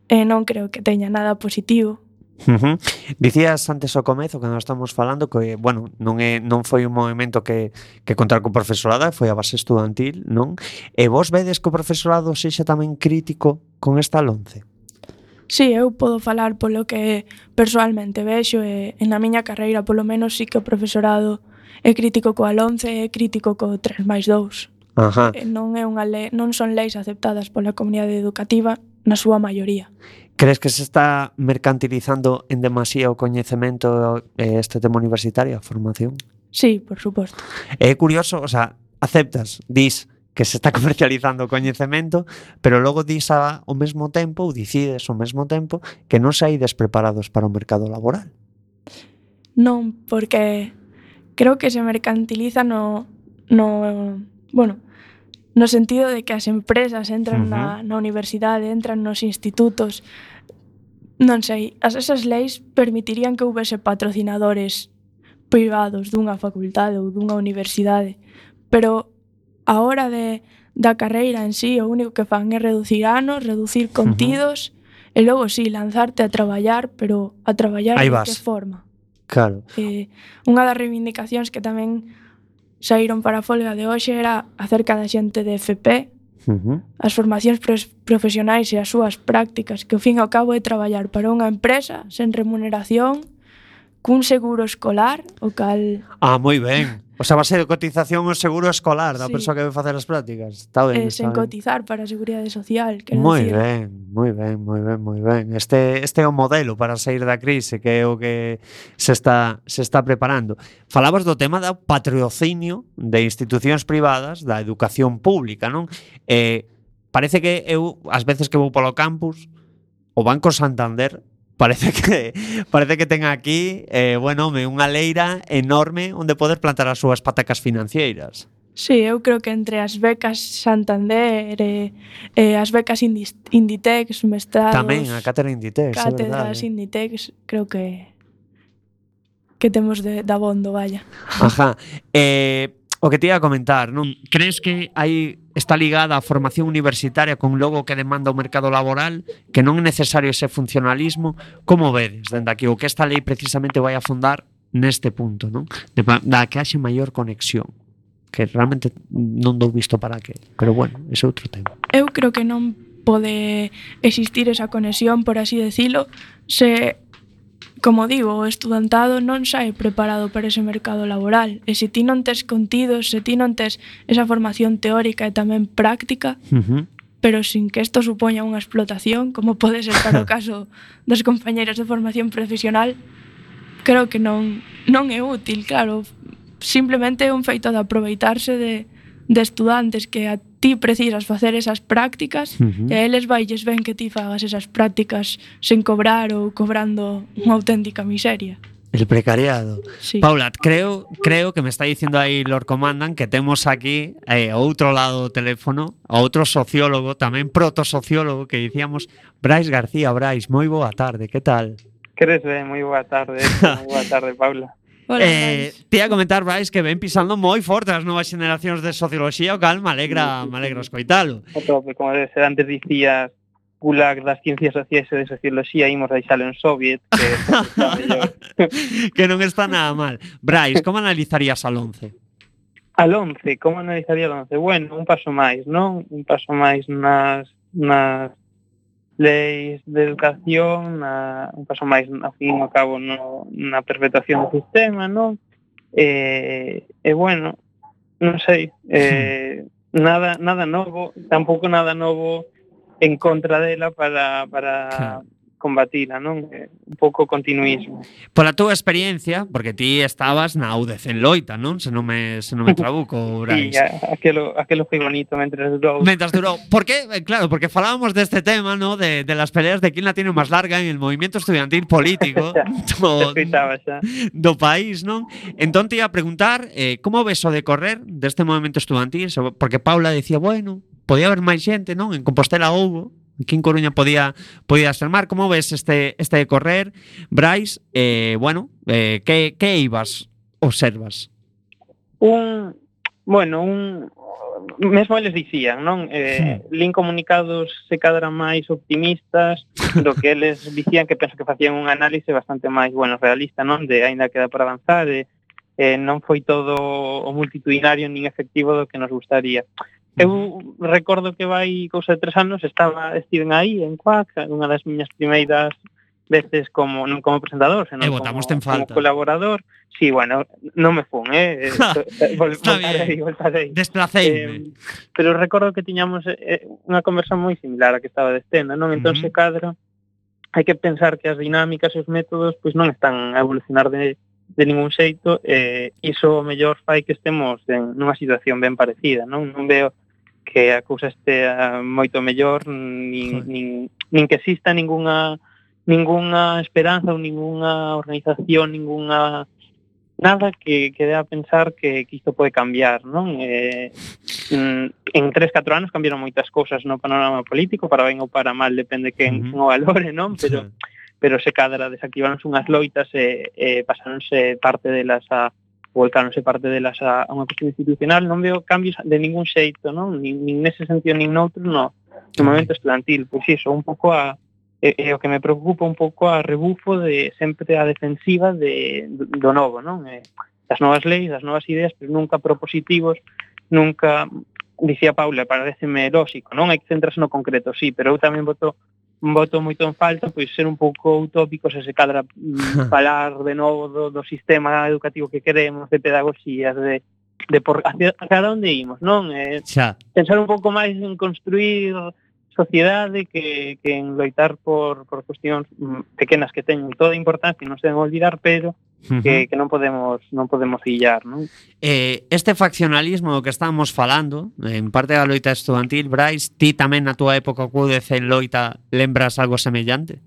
Speaker 6: e non creo que teña nada positivo.
Speaker 3: Uh -huh. Dicías antes ao comezo que nós estamos falando que, bueno, non é non foi un movimento que que contar co profesorado, foi a base estudantil, non? E vos vedes que o profesorado sexa tamén crítico con esta lonce?
Speaker 6: Sí, eu podo falar polo que persoalmente vexo e en a miña carreira polo menos sí que o profesorado é crítico co 11 e é crítico co 3 máis 2.
Speaker 3: Ajá.
Speaker 6: E non é unha le non son leis aceptadas pola comunidade educativa na súa maioría.
Speaker 3: Crees que se está mercantilizando en demasía o coñecemento eh, este tema universitario, a formación?
Speaker 6: Sí, por suposto.
Speaker 3: É eh, curioso, o sea, aceptas, dis que se está [LAUGHS] comercializando o coñecemento, pero logo dis a, ao mesmo tempo, ou dicides ao mesmo tempo, que non saídes preparados para o mercado laboral.
Speaker 6: Non, porque creo que se mercantiliza no, no bueno, no sentido de que as empresas entran uh -huh. na, na universidade, entran nos institutos. Non sei, as esas leis permitirían que houvese patrocinadores privados dunha facultade ou dunha universidade, pero a hora de, da carreira en sí, o único que fan é reducir anos, reducir contidos, uh -huh. e logo sí, lanzarte a traballar, pero a traballar
Speaker 3: Ahí
Speaker 6: de
Speaker 3: vas.
Speaker 6: que forma.
Speaker 3: Claro.
Speaker 6: Eh, unha das reivindicacións que tamén saíron para a folga de hoxe era acerca da xente de FP,
Speaker 3: uh -huh.
Speaker 6: as formacións profesionais e as súas prácticas, que ao fin e ao cabo é traballar para unha empresa sen remuneración, cun seguro escolar, o cal...
Speaker 3: Ah, moi ben. O sea, base de cotización o seguro escolar da
Speaker 6: sí.
Speaker 3: persoa que vai facer as prácticas. Está ben,
Speaker 6: eh, sen
Speaker 3: ben.
Speaker 6: cotizar para a Seguridade Social.
Speaker 3: Moi
Speaker 6: decir.
Speaker 3: ben, moi ben, moi ben, moi ben. Este, este é o modelo para sair da crise que é o que se está, se está preparando. Falabas do tema do patrocinio de institucións privadas da educación pública, non? Eh, parece que eu, ás veces que vou polo campus, o Banco Santander parece que parece que ten aquí, eh, bueno, unha leira enorme onde poder plantar as súas patacas financeiras.
Speaker 6: Sí, eu creo que entre as becas Santander e, e as becas Indis, Inditex, mestrados...
Speaker 3: Tamén, a cátedra Inditex, é
Speaker 6: Cátedras
Speaker 3: é
Speaker 6: Inditex, creo que que temos de, de abondo, vaya.
Speaker 3: Ajá. Eh, o que te a comentar, non? Mm, crees que hai está ligada á formación universitaria con logo que demanda o mercado laboral, que non é necesario ese funcionalismo, como vedes dende aquí o que esta lei precisamente vai a fundar neste punto, non? De, da que haxe maior conexión que realmente non dou visto para que, pero bueno, ese é outro tema.
Speaker 6: Eu creo que non pode existir esa conexión, por así decilo, se Como digo, o estudantado non sae preparado para ese mercado laboral e se ti non tes contidos, se ti non tes esa formación teórica e tamén práctica,
Speaker 3: uh -huh.
Speaker 6: pero sin que isto supoña unha explotación, como pode ser para o [LAUGHS] caso das compañeiras de formación profesional, creo que non, non é útil, claro. Simplemente é un feito de aproveitarse de, de estudantes que a, ti precisas facer esas prácticas
Speaker 3: uh
Speaker 6: -huh. e eles vailles ben que ti fagas esas prácticas sen cobrar ou cobrando unha auténtica miseria.
Speaker 3: El precariado.
Speaker 6: Sí.
Speaker 3: Paula, creo, creo que me está diciendo aí Lord Comandan que temos aquí eh, a outro lado do teléfono, a outro sociólogo, tamén protosociólogo que dicíamos, Brais García, Brais, moi boa tarde, que tal?
Speaker 9: Queres ben, eh, moi boa tarde, moi boa tarde, Paula. [LAUGHS]
Speaker 6: Hola,
Speaker 3: eh, tía comentar, Brais, que ven pisando moi forte as novas generacións de socioloxía, o cal me alegra, me alegra escoitalo.
Speaker 9: como como antes dicías, gulag das ciencias sociais e de socioloxía imos deixalo en Soviet que, [LAUGHS] [LAUGHS]
Speaker 3: que non está nada mal. Brais, como analizarías al 11?
Speaker 9: Al 11, como analizaría al 11? Bueno, un paso máis, non? Un paso máis nas nas leis de educación, na, un paso máis a fin ao cabo no, na perpetuación do sistema, non? E, e bueno, non sei, eh, nada nada novo, tampouco nada novo en contra dela para para
Speaker 3: claro
Speaker 9: combatila, non? Un pouco continuismo.
Speaker 3: Pola túa experiencia, porque ti estabas na UDC en Loita, non? Se non me, se non me [LAUGHS] trabuco, Brais.
Speaker 9: Sí, aquelo, aquelo foi bonito mentre durou.
Speaker 3: Mentre durou. Por qué? Eh, claro, porque falábamos deste tema, ¿no? De, de las peleas de quen la tiene máis larga en el movimiento estudiantil político [LAUGHS] xa,
Speaker 9: do, xa.
Speaker 3: do país, non? Entón te ia preguntar eh, como ves o decorrer deste movimento estudiantil, porque Paula decía, bueno, podía haber máis xente, non? En Compostela houbo, Quín Coruña podía podía ser mar, Como ves este este correr, Brais? Eh, bueno, eh, que, que ibas observas?
Speaker 9: Un, bueno, un mesmo eles dicían, non? Eh, sí. lin comunicados se cadran máis optimistas [LAUGHS] do que eles dicían que penso que facían un análise bastante máis, bueno, realista, non? De aínda queda para avanzar, e eh, non foi todo o multitudinario nin efectivo do que nos gustaría. Eu recordo que vai cousa de tres anos estaba estiven aí en Cuac, unha das miñas primeiras veces como non como presentador, senón
Speaker 3: e
Speaker 9: como,
Speaker 3: en falta.
Speaker 9: como colaborador. Sí, bueno, non me fun, eh. eh [LAUGHS] Vol, voltarei, voltarei.
Speaker 3: Desplaceime.
Speaker 9: Eh, pero recordo que tiñamos eh, eh unha conversa moi similar a que estaba de escena, non? Entón
Speaker 3: uh
Speaker 9: -huh. cadro hai que pensar que as dinámicas e os métodos pois non están a evolucionar de, de ningún xeito e eh, iso o mellor fai que estemos en nunha situación ben parecida, non? Non veo que a cousa estea moito mellor mm,
Speaker 3: nin,
Speaker 9: nin, nin que exista ningunha ningunha esperanza ou ningunha organización, ningunha nada que, que dé a pensar que, que isto pode cambiar, non? Eh, en 3-4 anos cambiaron moitas cousas no panorama político, para ben ou para mal, depende quen,
Speaker 3: uh
Speaker 9: quen o valore, non? Pero, sí. pero se cadra desactivaronse unhas loitas e, e pasaronse parte delas a, volcáronse parte delas a, a unha cuestión institucional, non veo cambios de ningún xeito, non? Nin, nin nese sentido, nin noutro, no, no momento estudantil. Pois iso, un pouco a, é, é o que me preocupa un pouco a rebufo de sempre a defensiva de, do novo, non? É, das novas leis, das novas ideas, pero nunca propositivos, nunca dicía Paula, pareceme lógico, non? Hai que centrarse no concreto, sí, pero eu tamén voto voto moito en falta pois ser un pouco utópicos e se cadra mm, [LAUGHS] falar de novo do, do sistema educativo que queremos, de pedagogías, de de por hacia, hacia onde imos, non? Eh,
Speaker 3: xa.
Speaker 9: Pensar un pouco máis en construir sociedade que, que en loitar por, por cuestións mm, pequenas que teñen toda importancia, non se deben olvidar, pero que, que non podemos non podemos illar, non?
Speaker 3: Eh, este faccionalismo do que estábamos falando, en parte da loita estudantil, Brais, ti tamén na túa época CUDC en loita lembras algo semellante?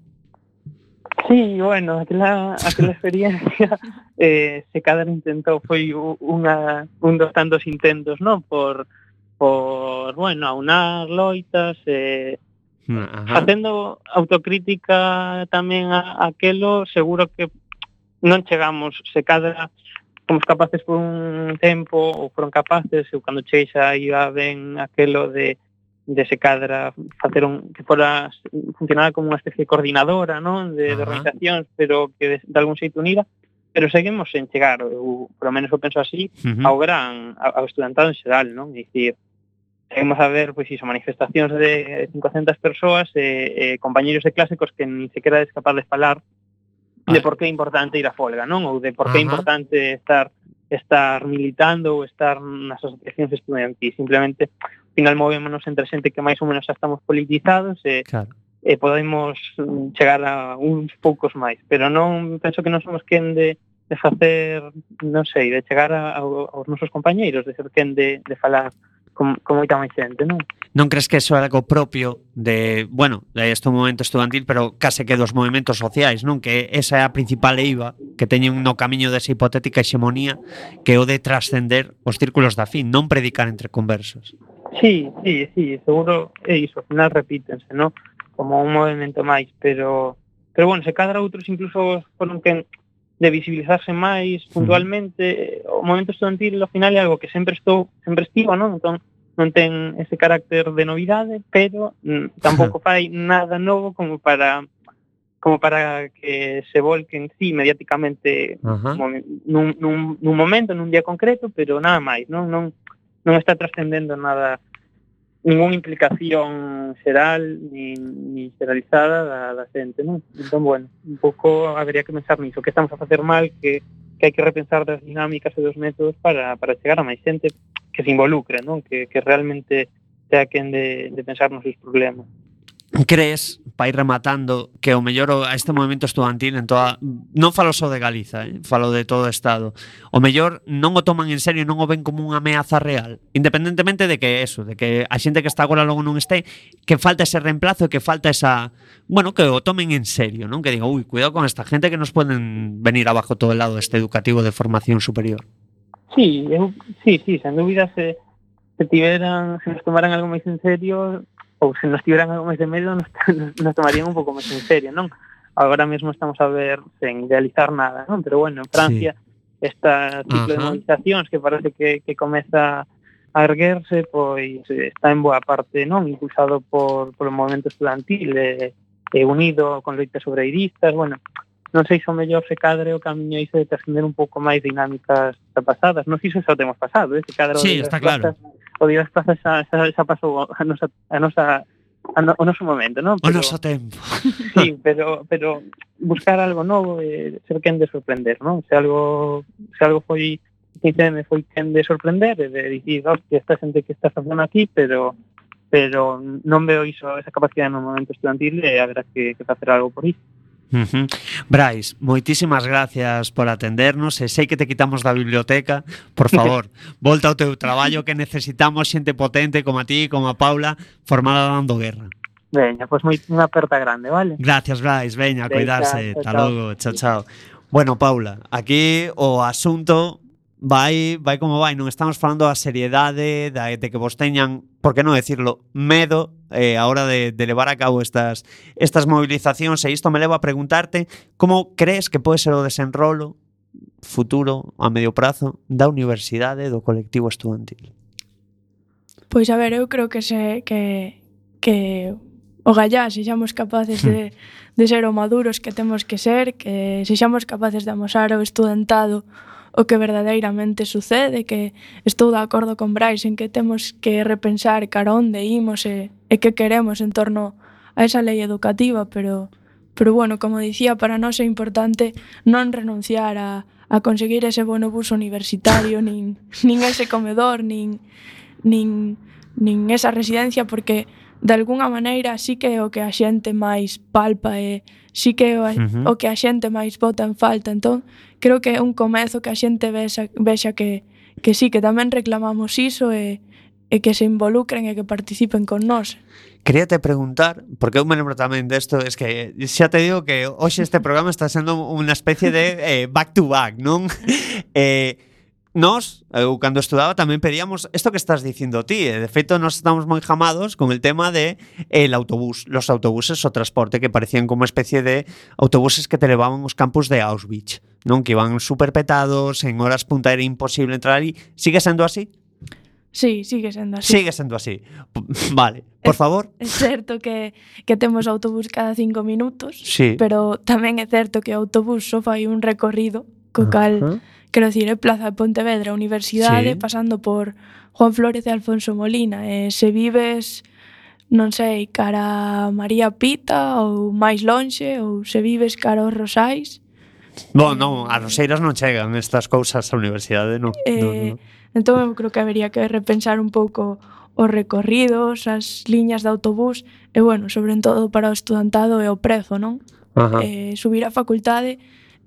Speaker 9: Sí, bueno, aquela, aquela experiencia [LAUGHS] eh, se cada intentou foi unha, un dos tantos intentos, non? Por, por bueno, aunar loitas, eh,
Speaker 3: Ajá.
Speaker 9: facendo autocrítica tamén a, a aquelo, seguro que non chegamos, se cadra fomos capaces por un tempo ou foron capaces, eu cando cheguei xa iba ben aquelo de de se cadra facer un que fora funcionar como unha especie de coordinadora, non, de, uh
Speaker 3: -huh.
Speaker 9: de organizacións, pero que de, de algún xeito unida, pero seguimos sen chegar, eu, lo menos eu penso así,
Speaker 3: uh -huh.
Speaker 9: ao gran, ao estudantado en xeral, non? É dicir, seguimos a ver, pois iso, manifestacións de 500 persoas e, eh, e eh, compañeiros de clásicos que ni sequera es capaz de falar de
Speaker 3: ah.
Speaker 9: por que é importante ir a folga, non? Ou de por que é importante estar estar militando ou estar nas asociacións estudiantis. Simplemente, ao final, movémonos entre xente que máis ou menos xa estamos politizados e,
Speaker 3: claro.
Speaker 9: e podemos chegar a uns poucos máis. Pero non penso que non somos quen de, de facer, non sei, de chegar a, a, aos nosos compañeiros, de ser quen de, de falar con, con moita máis xente, non?
Speaker 3: Non crees que eso é algo propio de, bueno, de este momento estudantil, pero case que dos movimentos sociais, non? Que esa é a principal eiva que teñen no camiño desa hipotética hexemonía que é o de trascender os círculos da fin, non predicar entre conversos.
Speaker 9: Sí, sí, sí, seguro é iso, ao final repítense, non? Como un movimento máis, pero pero bueno, se cadra outros incluso foron que de visibilizarse máis mm. puntualmente, o movimento estudantil ao final é algo que sempre estou, sempre estivo, non? Entón, non ten ese carácter de novidade, pero mm, [LAUGHS] tampouco fai nada novo como para como para que se volque en sí mediáticamente uh nun, nun, nun momento, nun día concreto, pero nada máis, non non non está trascendendo nada ninguna implicación xeral ni, ni xeralizada da, da xente, non? Entón, bueno, un pouco habería que pensar niso, que estamos a facer mal, que, que hai que repensar das dinámicas e dos métodos para, para chegar a máis xente, que se involucre, non? Que, que realmente teaquen de, de pensar nos seus problemas.
Speaker 3: Crees, para ir rematando, que o mellor a este movimento estudantil en toda... Non falo só de Galiza, eh? falo de todo o Estado. O mellor non o toman en serio, non o ven como unha ameaza real. Independentemente de que eso, de que a xente que está agora logo non este, que falta ese reemplazo, que falta esa... Bueno, que o tomen en serio, non? Que diga, ui, cuidado con esta gente que nos poden venir abajo todo el lado este educativo de formación superior.
Speaker 9: Sí, eu, sí, sí, sen dúbida se, se tiveran, se nos tomaran algo máis en serio ou se nos tiveran algo máis de medo nos, [LAUGHS] nos tomarían un pouco máis en serio, non? Agora mesmo estamos a ver sen idealizar nada, non? Pero bueno, en Francia sí. esta ciclo
Speaker 3: Ajá.
Speaker 9: de movilizacións que parece que, que comeza a erguerse, pois está en boa parte, non? Impulsado por, polo movimento estudantil, e, eh, unido con loitas sobreiristas, bueno, non sei se o mellor se cadre o camiño é iso de trascender un pouco máis dinámicas xa pasadas. Non sei se xa temos pasado, eh, ese cadro
Speaker 3: sí, está claro.
Speaker 9: Plazas, o día das plazas xa, xa, xa pasou a nosa, a nosa a no, o noso momento, non?
Speaker 3: O noso tempo. [LAUGHS]
Speaker 9: sí, pero pero buscar algo novo e eh, ser quen de sorprender, non? Se algo se algo foi me foi quen de sorprender e de dicir, hostia, esta xente que está facendo aquí, pero pero non veo iso, esa capacidade no momento estudantil e haberá que, que facer algo por iso.
Speaker 3: Uh -huh. Brais, moitísimas gracias por atendernos e sei que te quitamos da biblioteca, por favor, [LAUGHS] volta ao teu traballo que necesitamos xente potente como a ti, como a Paula, formada dando guerra.
Speaker 9: Veña, pois moi unha aperta grande, vale?
Speaker 3: Gracias, Brais, veña, a cuidarse. Hasta logo, chao, chao. Bueno, Paula, aquí o asunto vai, vai como vai, non estamos falando da seriedade, da, de que vos teñan, por que non decirlo, medo eh, a hora de, de levar a cabo estas, estas movilizacións, e isto me leva a preguntarte como crees que pode ser o desenrolo futuro a medio prazo da universidade do colectivo estudantil?
Speaker 6: Pois a ver, eu creo que se que que o gallá sexamos capaces de, [LAUGHS] de ser o maduros que temos que ser, que sexamos capaces de amosar ao estudantado o que verdadeiramente sucede, que estou de acordo con Brais en que temos que repensar cara onde imos e, e que queremos en torno a esa lei educativa, pero pero bueno, como dicía, para nós é importante non renunciar a, a conseguir ese bono bus universitario, nin, nin ese comedor, nin, nin, nin esa residencia, porque de alguna maneira sí que é o que a xente máis palpa e sí que é o,
Speaker 3: uh -huh.
Speaker 6: o que a xente máis bota en falta. Entón, creo que é un comezo que a xente vexa, vexa que, que sí, que tamén reclamamos iso e, e que se involucren e que participen con nós.
Speaker 3: Queríate preguntar, porque eu me lembro tamén desto, es que xa te digo que hoxe este programa está sendo unha especie de eh, back to back, non? [LAUGHS] eh, Nos, eu cando estudaba tamén pedíamos isto que estás dicindo ti, e de feito nos estamos moi jamados con el tema de eh, el autobús, los autobuses o transporte que parecían como especie de autobuses que te levaban os campus de Auschwitz, non que iban super petados, en horas punta era imposible entrar ali, sigue sendo así?
Speaker 6: Sí, sigue sendo así.
Speaker 3: Sigue sendo así. Vale, por favor.
Speaker 6: É certo que, que temos autobús cada cinco minutos,
Speaker 3: sí.
Speaker 6: pero tamén é certo que o autobús só fai un recorrido, co cal
Speaker 3: uh -huh
Speaker 6: quero dicir, é Plaza Pontevedra, Universidade,
Speaker 3: sí.
Speaker 6: pasando por Juan Flores e Alfonso Molina. E se vives non sei, cara María Pita ou máis lonxe ou se vives cara aos Rosais.
Speaker 3: Bon, non, a Roseiras non chegan estas cousas á universidade, non.
Speaker 6: Eh,
Speaker 3: non, non.
Speaker 6: Entón eu creo que habería que repensar un pouco os recorridos, as liñas de autobús e, bueno, sobre todo para o estudantado e o prezo, non?
Speaker 3: Ajá.
Speaker 6: Eh, subir a facultade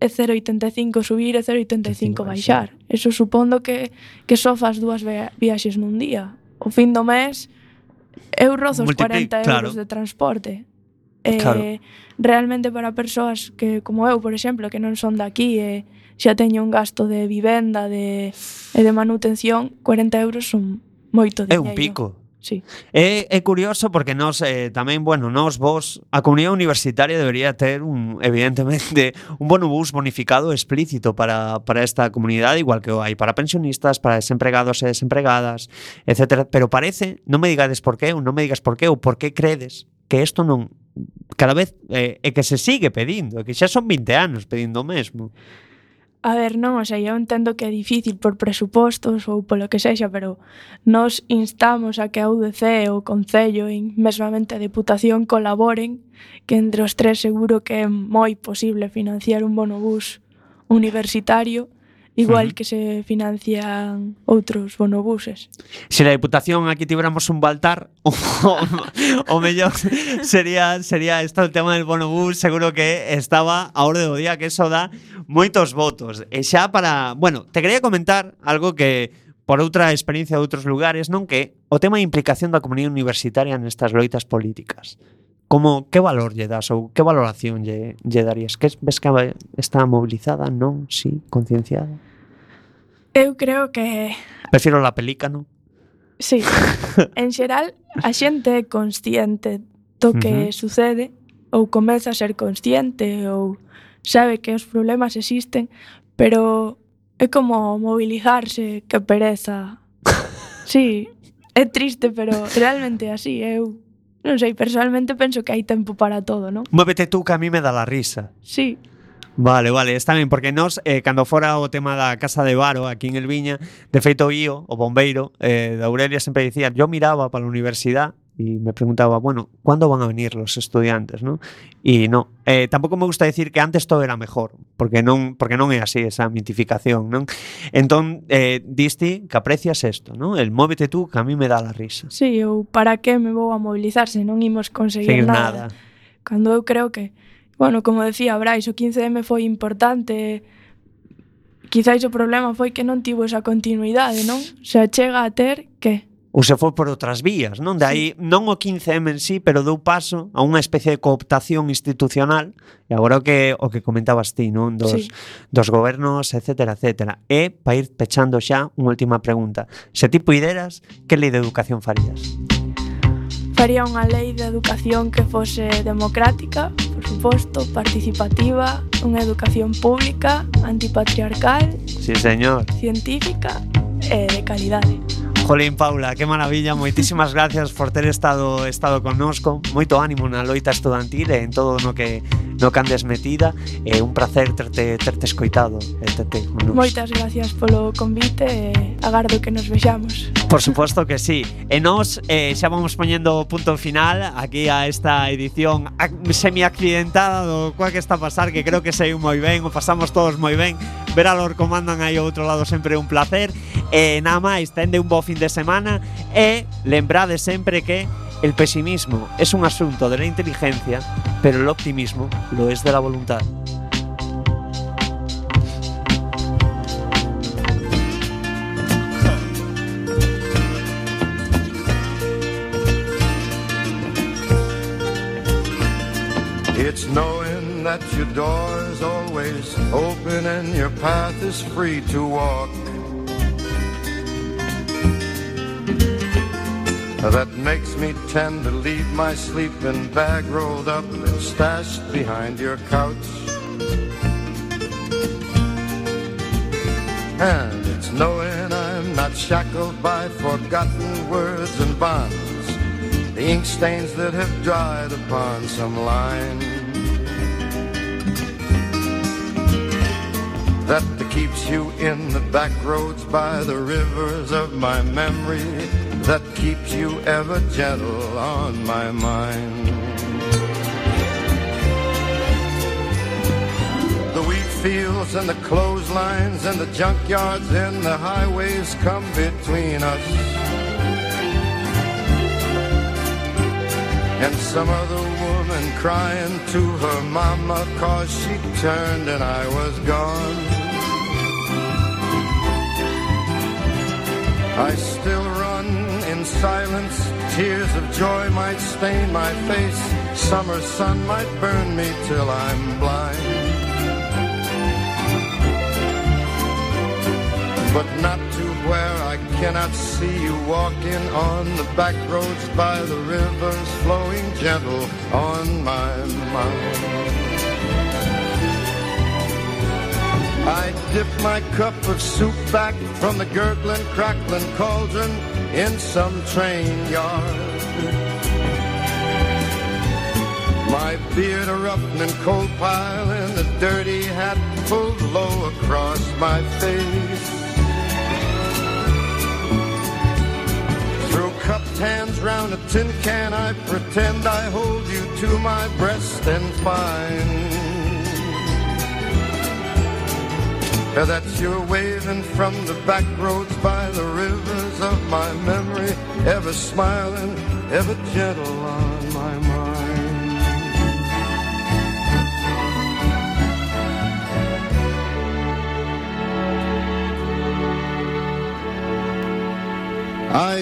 Speaker 6: é 0,85 subir e 0,85 baixar. Eso supondo que, que só fas dúas viaxes nun día. O fin do mes eu rozo os 40 euros claro. de transporte. Eh,
Speaker 3: claro.
Speaker 6: Realmente para persoas que, como eu, por exemplo, que non son daqui e eh, xa teño un gasto de vivenda de, e de manutención, 40 euros son moito dinheiro.
Speaker 3: É un pico
Speaker 6: sí.
Speaker 3: É, é curioso porque nós eh, tamén, bueno, nós vos a comunidade universitaria debería ter un evidentemente [LAUGHS] un bonobús bonificado explícito para, para esta comunidade, igual que o hai para pensionistas, para desempregados e desempregadas, etcétera, pero parece, non me digades por qué, ou non me digas por qué ou por qué credes que isto non cada vez eh, é que se sigue pedindo, é que xa son 20 anos pedindo o mesmo.
Speaker 6: A ver, non, o sea, eu entendo que é difícil por presupostos ou polo que sexa, pero nos instamos a que a UDC, o Concello e mesmamente a Deputación colaboren, que entre os tres seguro que é moi posible financiar un bonobús universitario igual que se financian outros bonobuses.
Speaker 3: Se na Diputación aquí tiveramos un baltar, [LAUGHS] o, o mellor sería sería isto o tema del bonobús, seguro que estaba a orde do día que eso dá moitos votos. E xa para, bueno, te quería comentar algo que por outra experiencia de outros lugares, non que o tema de implicación da comunidade universitaria nestas loitas políticas. Como, que valor lle das ou que valoración lle, lle darías? Que ves que está mobilizada, non? Sí, concienciada?
Speaker 6: Eu creo que...
Speaker 3: Prefiro la pelícano.
Speaker 6: Sí. [LAUGHS] en xeral, a xente é consciente do que
Speaker 3: uh -huh.
Speaker 6: sucede ou comeza a ser consciente ou sabe que os problemas existen, pero é como movilizarse, que pereza. [LAUGHS] sí, é triste, pero realmente así. Eu Non sei, personalmente penso que hai tempo para todo, non?
Speaker 3: Móvete tú que a mí me dá la risa.
Speaker 6: Sí.
Speaker 3: Vale, vale, está ben, porque nós, eh, cando fora o tema da Casa de Varo aquí en El Viña, de feito Io, o bombeiro eh, da Aurelia sempre dicía, yo miraba para a universidade y me preguntaba, bueno, ¿cuándo van a venir los estudiantes? ¿no? Y no, eh, tampouco me gusta decir que antes todo era mejor, porque non, porque non é así esa mitificación. Non? Entón, eh, diste que aprecias isto, non? el móvete tú que a mí me dá la risa.
Speaker 6: Sí, eu para que me vou a mobilizar se non imos conseguir
Speaker 3: Seguir
Speaker 6: nada.
Speaker 3: nada.
Speaker 6: Cando eu creo que, bueno, como decía Brais, o 15M foi importante, quizáis o problema foi que non tivo esa continuidade, non? Se chega a ter que
Speaker 3: ou se foi por outras vías, non? De aí, sí. non o 15M en sí, pero dou paso a unha especie de cooptación institucional, e agora o que o que comentabas ti, non? Dos,
Speaker 6: sí.
Speaker 3: dos gobernos, etcétera, etcétera. E, para ir pechando xa, unha última pregunta. Se ti puideras, que lei de educación farías?
Speaker 6: Faría unha lei de educación que fose democrática, por suposto, participativa, unha educación pública, antipatriarcal,
Speaker 3: sí, señor.
Speaker 6: científica e de calidade.
Speaker 3: Jolín Paula, que maravilla, moitísimas gracias por ter estado estado connosco. Moito ánimo na loita estudantil e en todo no que
Speaker 4: no que andes metida. É un placer terte terte escoitado e terte connosco.
Speaker 6: Moitas gracias polo convite e agardo que nos vexamos.
Speaker 3: Por suposto que sí. E nós eh, xa vamos poñendo punto final aquí a esta edición semi accidentada do cual que está a pasar, que creo que saiu moi ben, o pasamos todos moi ben. Ver a los comandan aí ao outro lado sempre un placer. E nada máis, tende un bo fin de semana e lembrade sempre que el pesimismo es un asunto de la inteligencia, pero el optimismo lo es de la voluntad.
Speaker 10: It's knowing that your door is always open and your path is free to walk. That makes me tend to leave my sleeping bag rolled up and stashed behind your couch. And it's knowing I'm not shackled by forgotten words and bonds the ink stains that have dried upon some line that keeps you in the back roads by the rivers of my memory that keeps you ever gentle on my mind the wheat fields and the clotheslines and the junkyards and the highways come between us And some other woman crying to her mama cause she turned and I was gone. I still run in silence, tears of joy might stain my face, summer sun might burn me till I'm blind. But not to where I cannot see you walking on the back roads by the rivers flowing gentle on my mind. I dip my cup of soup back from the gurgling, crackling cauldron in some train yard. My beard a roughening coal pile and the dirty hat pulled low across my face. Through cupped hands round a tin can, I pretend I hold you to my breast and find that you're waving from the back roads by the rivers of my memory, ever smiling, ever gentle on my mind. I